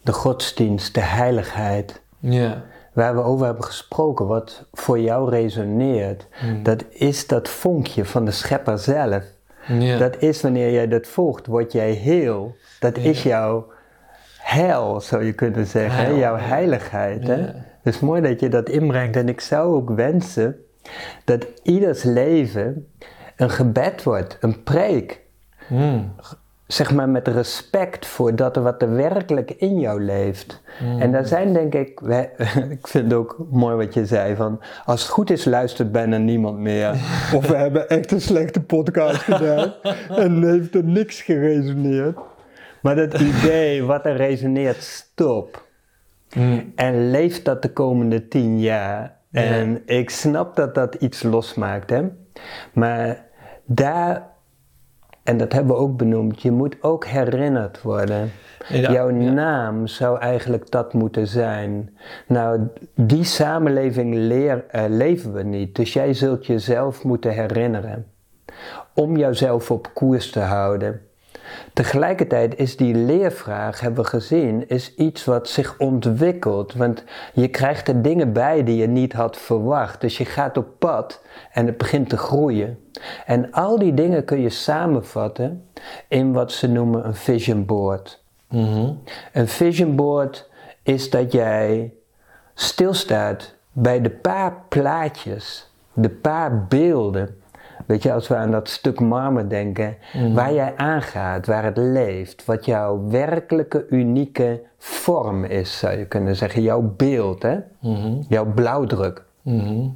de godsdienst, de heiligheid. Ja. Waar we over hebben gesproken, wat voor jou resoneert, Hmm. dat is dat vonkje van de schepper zelf. Dat is wanneer jij dat volgt, word jij heel. Dat is jouw heil, zou je kunnen zeggen. Heil, Jouw heiligheid. Hè? Ja. Dus mooi dat je dat inbrengt. En ik zou ook wensen dat ieders leven een gebed wordt, een preek. Hmm. Zeg maar met respect voor dat er wat er werkelijk in jou leeft. En daar zijn denk ik, ik vind het ook mooi wat je zei van, als het goed is luistert bijna niemand meer. Of we hebben echt een slechte podcast gedaan en heeft er niks geresoneerd. Maar dat idee, wat er resoneert, stop. Hmm. En leef dat de komende tien jaar. En ik snap dat dat iets losmaakt, hè. Maar daar, en dat hebben we ook benoemd, je moet ook herinnerd worden. Ja, Jouw ja. naam zou eigenlijk dat moeten zijn. Nou, die samenleving leer, eh, leven we niet. Dus jij zult jezelf moeten herinneren. Om jouzelf op koers te houden. Tegelijkertijd is die leervraag, hebben we gezien, is iets wat zich ontwikkelt. Want je krijgt er dingen bij die je niet had verwacht. Dus je gaat op pad en het begint te groeien. En al die dingen kun je samenvatten in wat ze noemen een vision board. Mhm. Een vision board is dat jij stilstaat bij de paar plaatjes, de paar beelden. Weet je, als we aan dat stuk marmer denken, waar jij aangaat, waar het leeft, wat jouw werkelijke unieke vorm is, zou je kunnen zeggen. Jouw beeld, hè? Mhm. jouw blauwdruk. Mhm.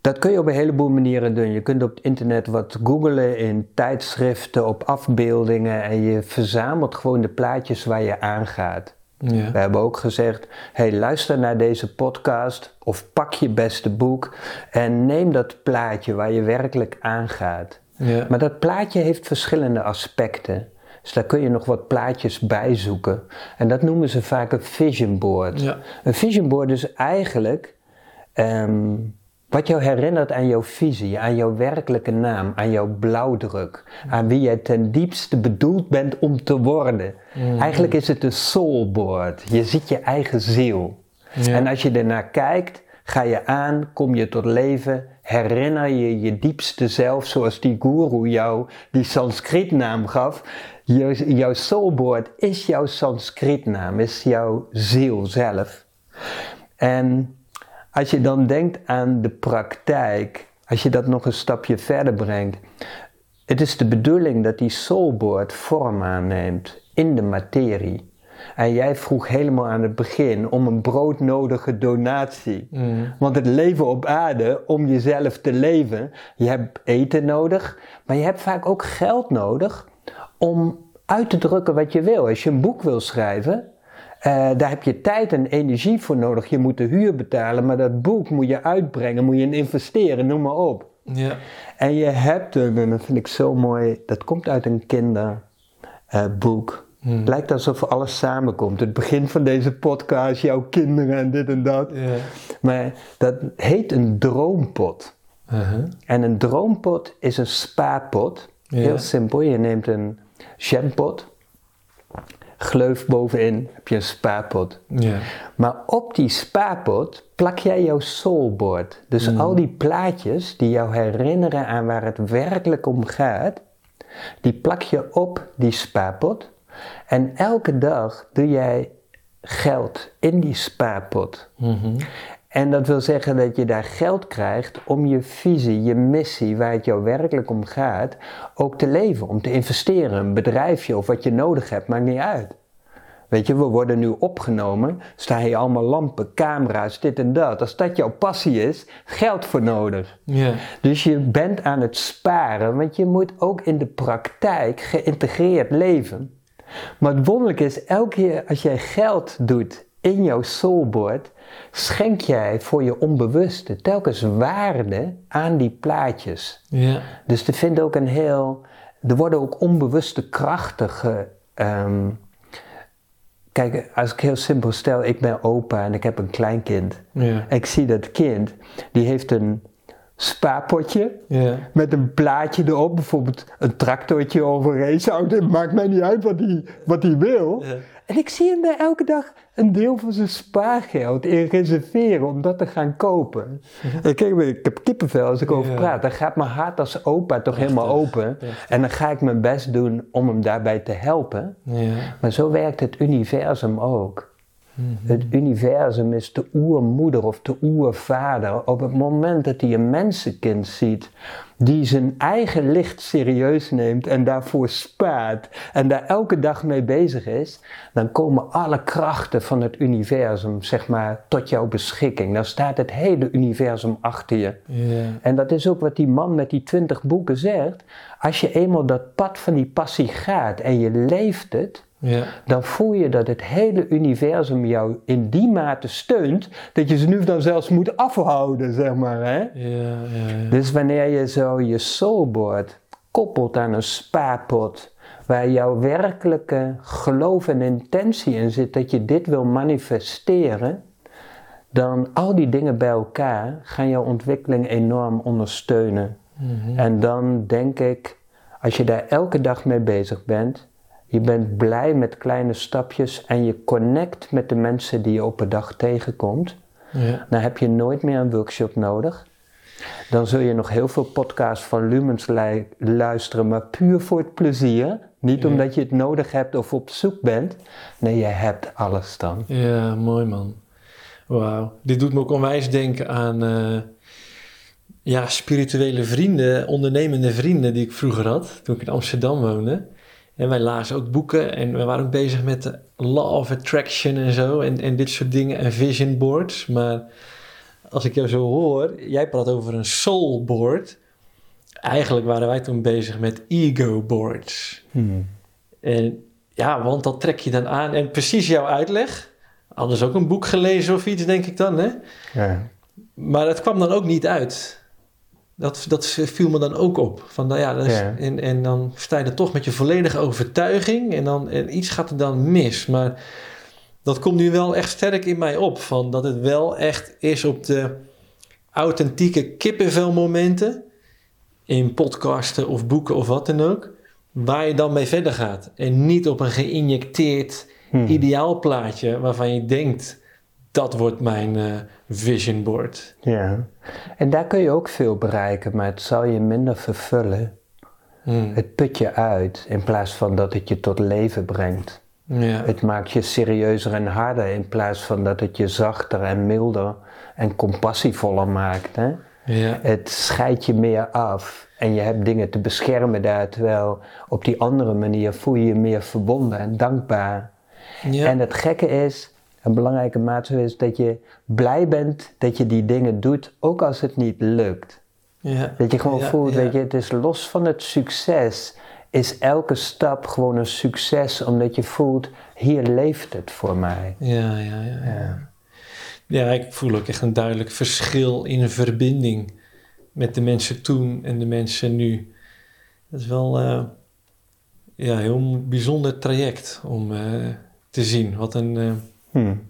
Dat kun je op een heleboel manieren doen. Je kunt op het internet wat googlen in tijdschriften, op afbeeldingen en je verzamelt gewoon de plaatjes waar je aangaat. Ja. We hebben ook gezegd, hey, luister naar deze podcast of pak je beste boek en neem dat plaatje waar je werkelijk aangaat. Ja. Maar dat plaatje heeft verschillende aspecten. Dus daar kun je nog wat plaatjes bij zoeken. En dat noemen ze vaak een vision board. Ja. Een vision board is eigenlijk ehm, wat jou herinnert aan jouw visie, aan jouw werkelijke naam, aan jouw blauwdruk, aan wie jij ten diepste bedoeld bent om te worden. Eigenlijk is het een soulboard. Je ziet je eigen ziel. Ja. En als je ernaar kijkt, ga je aan, kom je tot leven, herinner je je diepste zelf, zoals die guru jou die Sanskrietnaam gaf. Jouw, jouw soulboard is jouw Sanskrietnaam, is jouw ziel zelf. En als je dan denkt aan de praktijk, als je dat nog een stapje verder brengt, het is de bedoeling dat die soulboard vorm aanneemt in de materie. En jij vroeg helemaal aan het begin om een broodnodige donatie. Mm. Want het leven op aarde, om jezelf te leven, je hebt eten nodig, maar je hebt vaak ook geld nodig om uit te drukken wat je wil. Als je een boek wil schrijven, eh, daar heb je tijd en energie voor nodig. Je moet de huur betalen, maar dat boek moet je uitbrengen, moet je in investeren, noem maar op. Ja. En je hebt een, en dat vind ik zo mooi, dat komt uit een kinderboek. Het lijkt alsof alles samenkomt. Het begin van deze podcast, jouw kinderen en dit en dat. Ja. Maar dat heet een droompot. Uh-huh. En een droompot is een spaarpot. Ja. Heel simpel. Je neemt een jampot. Gleuf bovenin heb je een spaarpot. Ja. Maar op die spaarpot plak jij jouw soulboard. Dus al die plaatjes die jou herinneren aan waar het werkelijk om gaat, die plak je op die spaarpot. En elke dag doe jij geld in die spaarpot. Mhm. En dat wil zeggen dat je daar geld krijgt om je visie, je missie, waar het jou werkelijk om gaat, ook te leven. Om te investeren, een bedrijfje of wat je nodig hebt, maakt niet uit. Weet je, we worden nu opgenomen, staan hier allemaal lampen, camera's, dit en dat. Als dat jouw passie is, geld voor nodig. Ja. Dus je bent aan het sparen, want je moet ook in de praktijk geïntegreerd leven. Maar het wonderlijke is, elke keer als jij geld doet in jouw soulboard, schenk jij voor je onbewuste telkens waarde aan die plaatjes. Ja. Dus er vindt ook een heel, er worden ook onbewuste krachten ge, ehm, Kijk, als ik heel simpel stel, ik ben opa en ik heb een kleinkind. Ja. Ik zie dat kind, die heeft een spaarpotje Ja. met een plaatje erop, bijvoorbeeld een tractortje of een raceauto. Het maakt mij niet uit wat hij wat wil. Ja. En ik zie hem daar elke dag een deel van zijn spaargeld in reserveren om dat te gaan kopen. En kijk, ik heb kippenvel als ik over praat. Dan gaat mijn hart als opa toch helemaal open. En dan ga ik mijn best doen om hem daarbij te helpen. Ja. Maar zo werkt het universum ook. Het universum is de oermoeder of de oervader. Op het moment dat hij een mensenkind ziet, die zijn eigen licht serieus neemt en daarvoor spaart en daar elke dag mee bezig is, dan komen alle krachten van het universum, zeg maar, tot jouw beschikking. Dan staat het hele universum achter je. En dat is ook wat die man met die twintig boeken zegt. Als je eenmaal dat pad van die passie gaat en je leeft het, Ja. dan voel je dat het hele universum jou in die mate steunt, dat je ze nu dan zelfs moet afhouden, zeg maar. Hè? Ja. Ja. ja. Dus wanneer je zo je soulboard koppelt aan een spaarpot, waar jouw werkelijke geloof en intentie in zit dat je dit wil manifesteren, dan al die dingen bij elkaar gaan jouw ontwikkeling enorm ondersteunen. Mhm. En dan denk ik, als je daar elke dag mee bezig bent, je bent blij met kleine stapjes en je connect met de mensen die je op een dag tegenkomt, Ja. dan heb je nooit meer een workshop nodig. Dan zul je nog heel veel podcasts van Lumens lu- luisteren, maar puur voor het plezier. Niet Ja. omdat je het nodig hebt of op zoek bent. Nee, je hebt alles dan. Ja, mooi man. Wauw. Dit doet me ook onwijs denken aan eh, ja, spirituele vrienden, ondernemende vrienden die ik vroeger had, toen ik in Amsterdam woonde. En wij lazen ook boeken en we waren ook bezig met de law of attraction en zo en, en dit soort dingen en vision boards. Maar als ik jou zo hoor, jij praat over een soul board. Eigenlijk waren wij toen bezig met ego boards. En ja, want dat trek je dan aan. En precies jouw uitleg. Ze ook een boek gelezen of iets, denk ik dan, hè? Ja. Maar het kwam dan ook niet uit. Dat, dat viel me dan ook op. Van, nou ja, dat is- Ja. en, en dan sta je er toch met je volledige overtuiging. En, dan, en iets gaat er dan mis. Maar dat komt nu wel echt sterk in mij op. Van dat het wel echt is op de authentieke kippenvelmomenten. In podcasten of boeken of wat dan ook. Waar je dan mee verder gaat. En niet op een geïnjecteerd Hmm. ideaalplaatje waarvan je denkt... dat wordt mijn eh, vision board. Ja. En daar kun je ook veel bereiken, maar het zal je minder vervullen. Hmm. Het put je uit in plaats van dat het je tot leven brengt. Ja. Het maakt je serieuzer en harder in plaats van dat het je zachter en milder en compassievoller maakt. Hè? Ja. Het scheidt je meer af en je hebt dingen te beschermen daar, terwijl op die andere manier voel je je meer verbonden en dankbaar. Ja. En het gekke is, een belangrijke maatregel is dat je blij bent dat je die dingen doet, ook als het niet lukt. ja. Dat je gewoon Ja, voelt, ja. weet je, het is los van het succes, is elke stap gewoon een succes, omdat je voelt, hier leeft het voor mij. Ja, ja, ja, ja. Ja, ik voel ook echt een duidelijk verschil in verbinding met de mensen toen en de mensen nu. Dat is wel, eh, ja, heel bijzonder traject om eh, te zien. Wat een, eh, Hmm.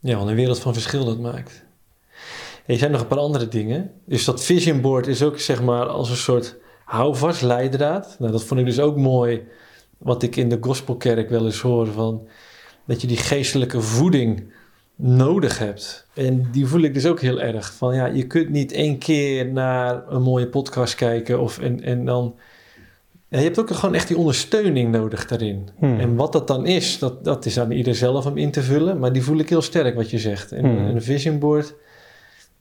ja, wat een wereld van verschil dat maakt. Er zijn nog een paar andere dingen. Dus dat vision board is ook zeg maar als een soort houvast, leidraad. Nou, dat vond ik dus ook mooi. Wat ik in de gospelkerk wel eens hoor van dat je die geestelijke voeding nodig hebt. En die voel ik dus ook heel erg. Van ja, je kunt niet één keer naar een mooie podcast kijken of en, en dan. Ja, je hebt ook gewoon echt die ondersteuning nodig daarin. Hmm. En wat dat dan is, dat, dat is aan ieder zelf om in te vullen. Maar die voel ik heel sterk wat je zegt. En Hmm. een vision board.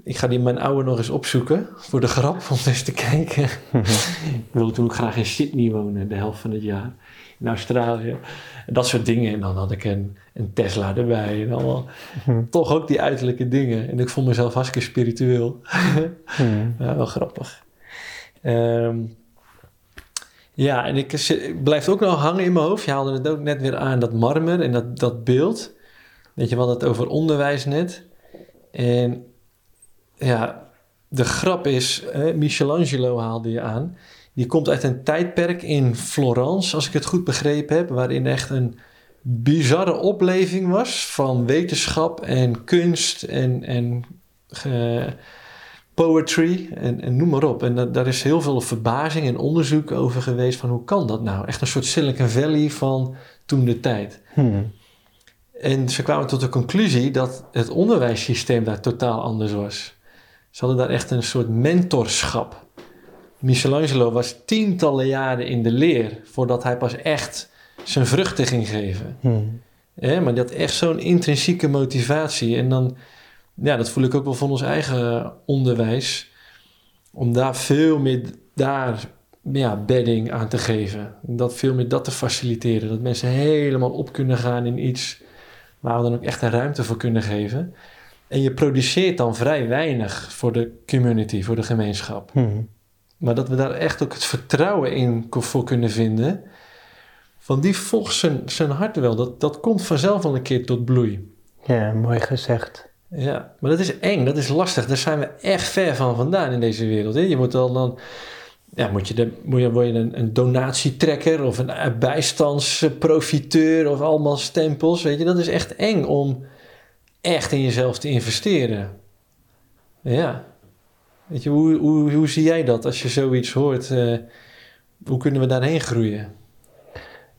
Ik ga die mijn oude nog eens opzoeken voor de grap om eens te kijken. ik wilde toen ook graag in Sydney wonen, de helft van het jaar. In Australië. En dat soort dingen. En dan had ik een, een Tesla erbij. En allemaal Hmm. toch ook die uiterlijke dingen. En ik vond mezelf hartstikke spiritueel. Ja, wel grappig. Ehm, ja, en ik, ik blijf ook nog hangen in mijn hoofd. Je haalde het ook net weer aan, dat marmer en dat, dat beeld. Weet je, we hadden het over onderwijs net. En ja, de grap is, hè, Michelangelo haalde je aan. Die komt uit een tijdperk in Florence, als ik het goed begrepen heb, waarin echt een bizarre opleving was van wetenschap en kunst en, en eh, poetry en, en noem maar op. En da- daar is heel veel verbazing en onderzoek over geweest van hoe kan dat nou? Echt een soort Silicon Valley van toen de tijd. Hmm. En ze kwamen tot de conclusie dat het onderwijssysteem daar totaal anders was. Ze hadden daar echt een soort mentorschap. Michelangelo was tientallen jaren in de leer voordat hij pas echt zijn vruchten ging geven. Hmm. Hè, maar die had echt zo'n intrinsieke motivatie. En dan, ja, dat voel ik ook wel van ons eigen onderwijs. Om daar veel meer daar, ja, bedding aan te geven. Dat veel meer dat te faciliteren. Dat mensen helemaal op kunnen gaan in iets waar we dan ook echt een ruimte voor kunnen geven. En je produceert dan vrij weinig voor de community, voor de gemeenschap. Hmm. Maar dat we daar echt ook het vertrouwen in voor kunnen vinden. Van die volgt zijn, zijn hart wel. Dat, dat komt vanzelf wel een keer tot bloei. Ja, mooi gezegd. Ja, maar dat is eng, dat is lastig. Daar zijn we echt ver van vandaan in deze wereld. Hè? Je moet dan, dan ja, moet je de, moet je, word je een, een donatietrekker of een eh, bijstandsprofiteur of allemaal stempels. Weet je, dat is echt eng om echt in jezelf te investeren. Ja. Weet je, hoe, hoe, hoe zie jij dat als je zoiets hoort? eh, hoe kunnen we daarheen groeien?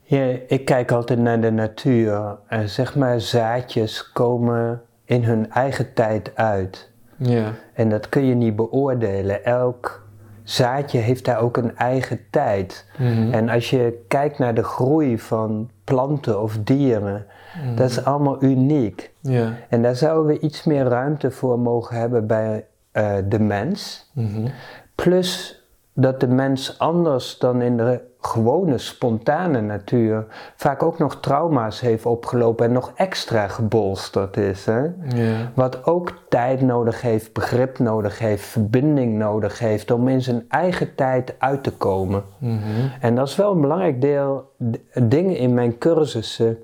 Ja, ik kijk altijd naar de natuur. En zeg maar, zaadjes komen in hun eigen tijd uit. Ja. En dat kun je niet beoordelen. Elk zaadje heeft daar ook een eigen tijd. Mhm. En als je kijkt naar de groei van planten of dieren, Mhm. dat is allemaal uniek. Ja. En daar zouden we iets meer ruimte voor mogen hebben bij eh, de mens. Mhm. Plus dat de mens anders dan in de gewone spontane natuur vaak ook nog trauma's heeft opgelopen en nog extra gebolsterd is. Hè? Ja. Wat ook tijd nodig heeft, begrip nodig heeft, verbinding nodig heeft om in zijn eigen tijd uit te komen. Mhm. En dat is wel een belangrijk deel, dingen in mijn cursussen,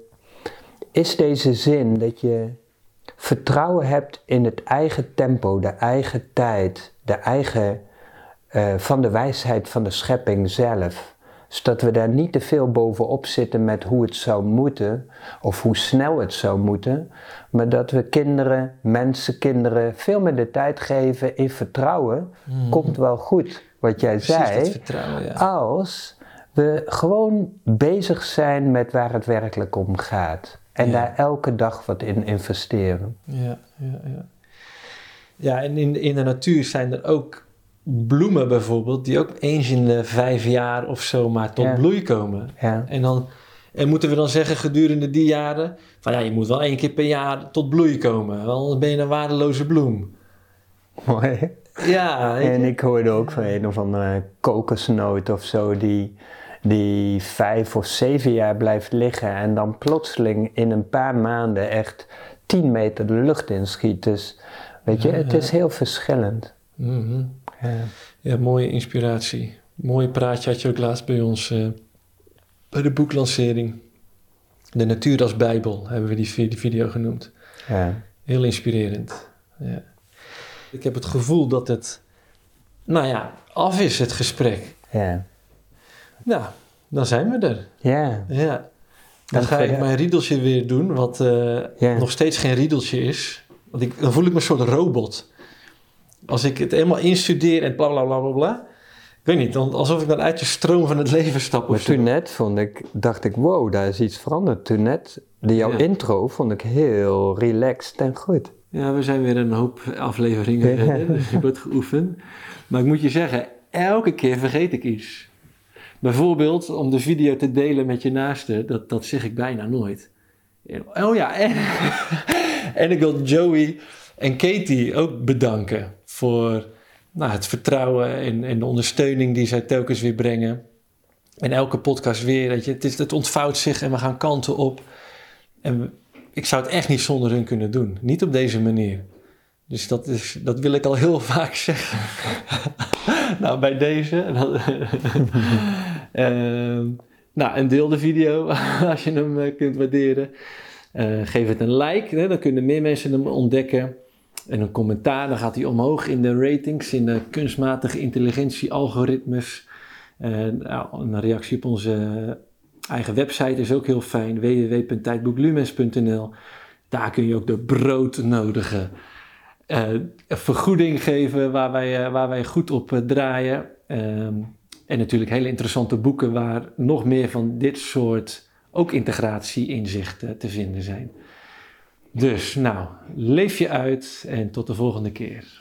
is deze zin dat je vertrouwen hebt in het eigen tempo, de eigen tijd, de eigen, eh, van de wijsheid van de schepping zelf. Zodat we daar niet te veel bovenop zitten met hoe het zou moeten of hoe snel het zou moeten, maar dat we kinderen, mensen, kinderen veel meer de tijd geven in vertrouwen. Komt wel goed, wat jij Precies, dat zei vertrouwen, ja. als we gewoon bezig zijn met waar het werkelijk om gaat. En Ja. daar elke dag wat in investeren. Ja, ja, ja. Ja, en in, in de natuur zijn er ook bloemen bijvoorbeeld, die ook eens in de vijf jaar of zo maar tot Ja. bloei komen. Ja, En dan en moeten we dan zeggen gedurende die jaren, van ja, je moet wel één keer per jaar tot bloei komen, anders ben je een waardeloze bloem. mooi. Ja. En ik hoorde ook van een of andere kokosnoot of zo die, die vijf of zeven jaar blijft liggen en dan plotseling in een paar maanden echt tien meter de lucht inschiet. Dus weet je, Ja, het is heel verschillend. Mhm. Ja. Ja, mooie inspiratie. Mooi praatje had je ook laatst bij ons eh, bij de boeklancering. De natuur als Bijbel hebben we die, vi- die video genoemd. Ja. Heel inspirerend. Ja. Ik heb het gevoel dat het, nou ja, af is het gesprek. Ja. Nou, Dan zijn we er. Ja. Ja. Dan ga ik mijn riedeltje weer doen, wat eh, nog steeds geen riedeltje is. Want ik, dan voel ik me een soort robot. Als ik het helemaal instudeer en bla bla bla bla bla. Ik weet niet, dan, alsof ik dan uit de stroom van het leven stap. Maar toen net vond ik, dacht ik, wow, daar is iets veranderd. Toen net, de, jouw Ja. intro vond ik heel relaxed en goed. Ja, we zijn weer een hoop afleveringen Ja. Dus je wordt geoefend. Maar ik moet je zeggen, elke keer vergeet ik iets. Bijvoorbeeld om de video te delen met je naaste. Dat, dat zeg ik bijna nooit. Oh ja, en, en ik wil Joey en Katie ook bedanken voor nou, het vertrouwen en, en de ondersteuning die zij telkens weer brengen. En elke podcast weer, weet je, het, is, het ontvouwt zich en we gaan kanten op. En ik zou het echt niet zonder hun kunnen doen. Niet op deze manier. Dus dat, is, dat wil ik al heel vaak zeggen. nou, bij deze. Ehm, nou, en deel de video als je hem eh, kunt waarderen. Eh, geef het een like, hè, dan kunnen meer mensen hem ontdekken. En een commentaar, dan gaat hij omhoog in de ratings, in de kunstmatige intelligentie-algoritmes. Eh, nou, een reactie op onze eigen website is ook heel fijn, www.tijdboeklumens.nl. Daar kun je ook de broodnodige eh, vergoeding geven waar wij, eh, waar wij goed op eh, draaien. Ehm, en natuurlijk hele interessante boeken waar nog meer van dit soort ook integratie-inzichten te vinden zijn. Dus nou, leef je uit en tot de volgende keer.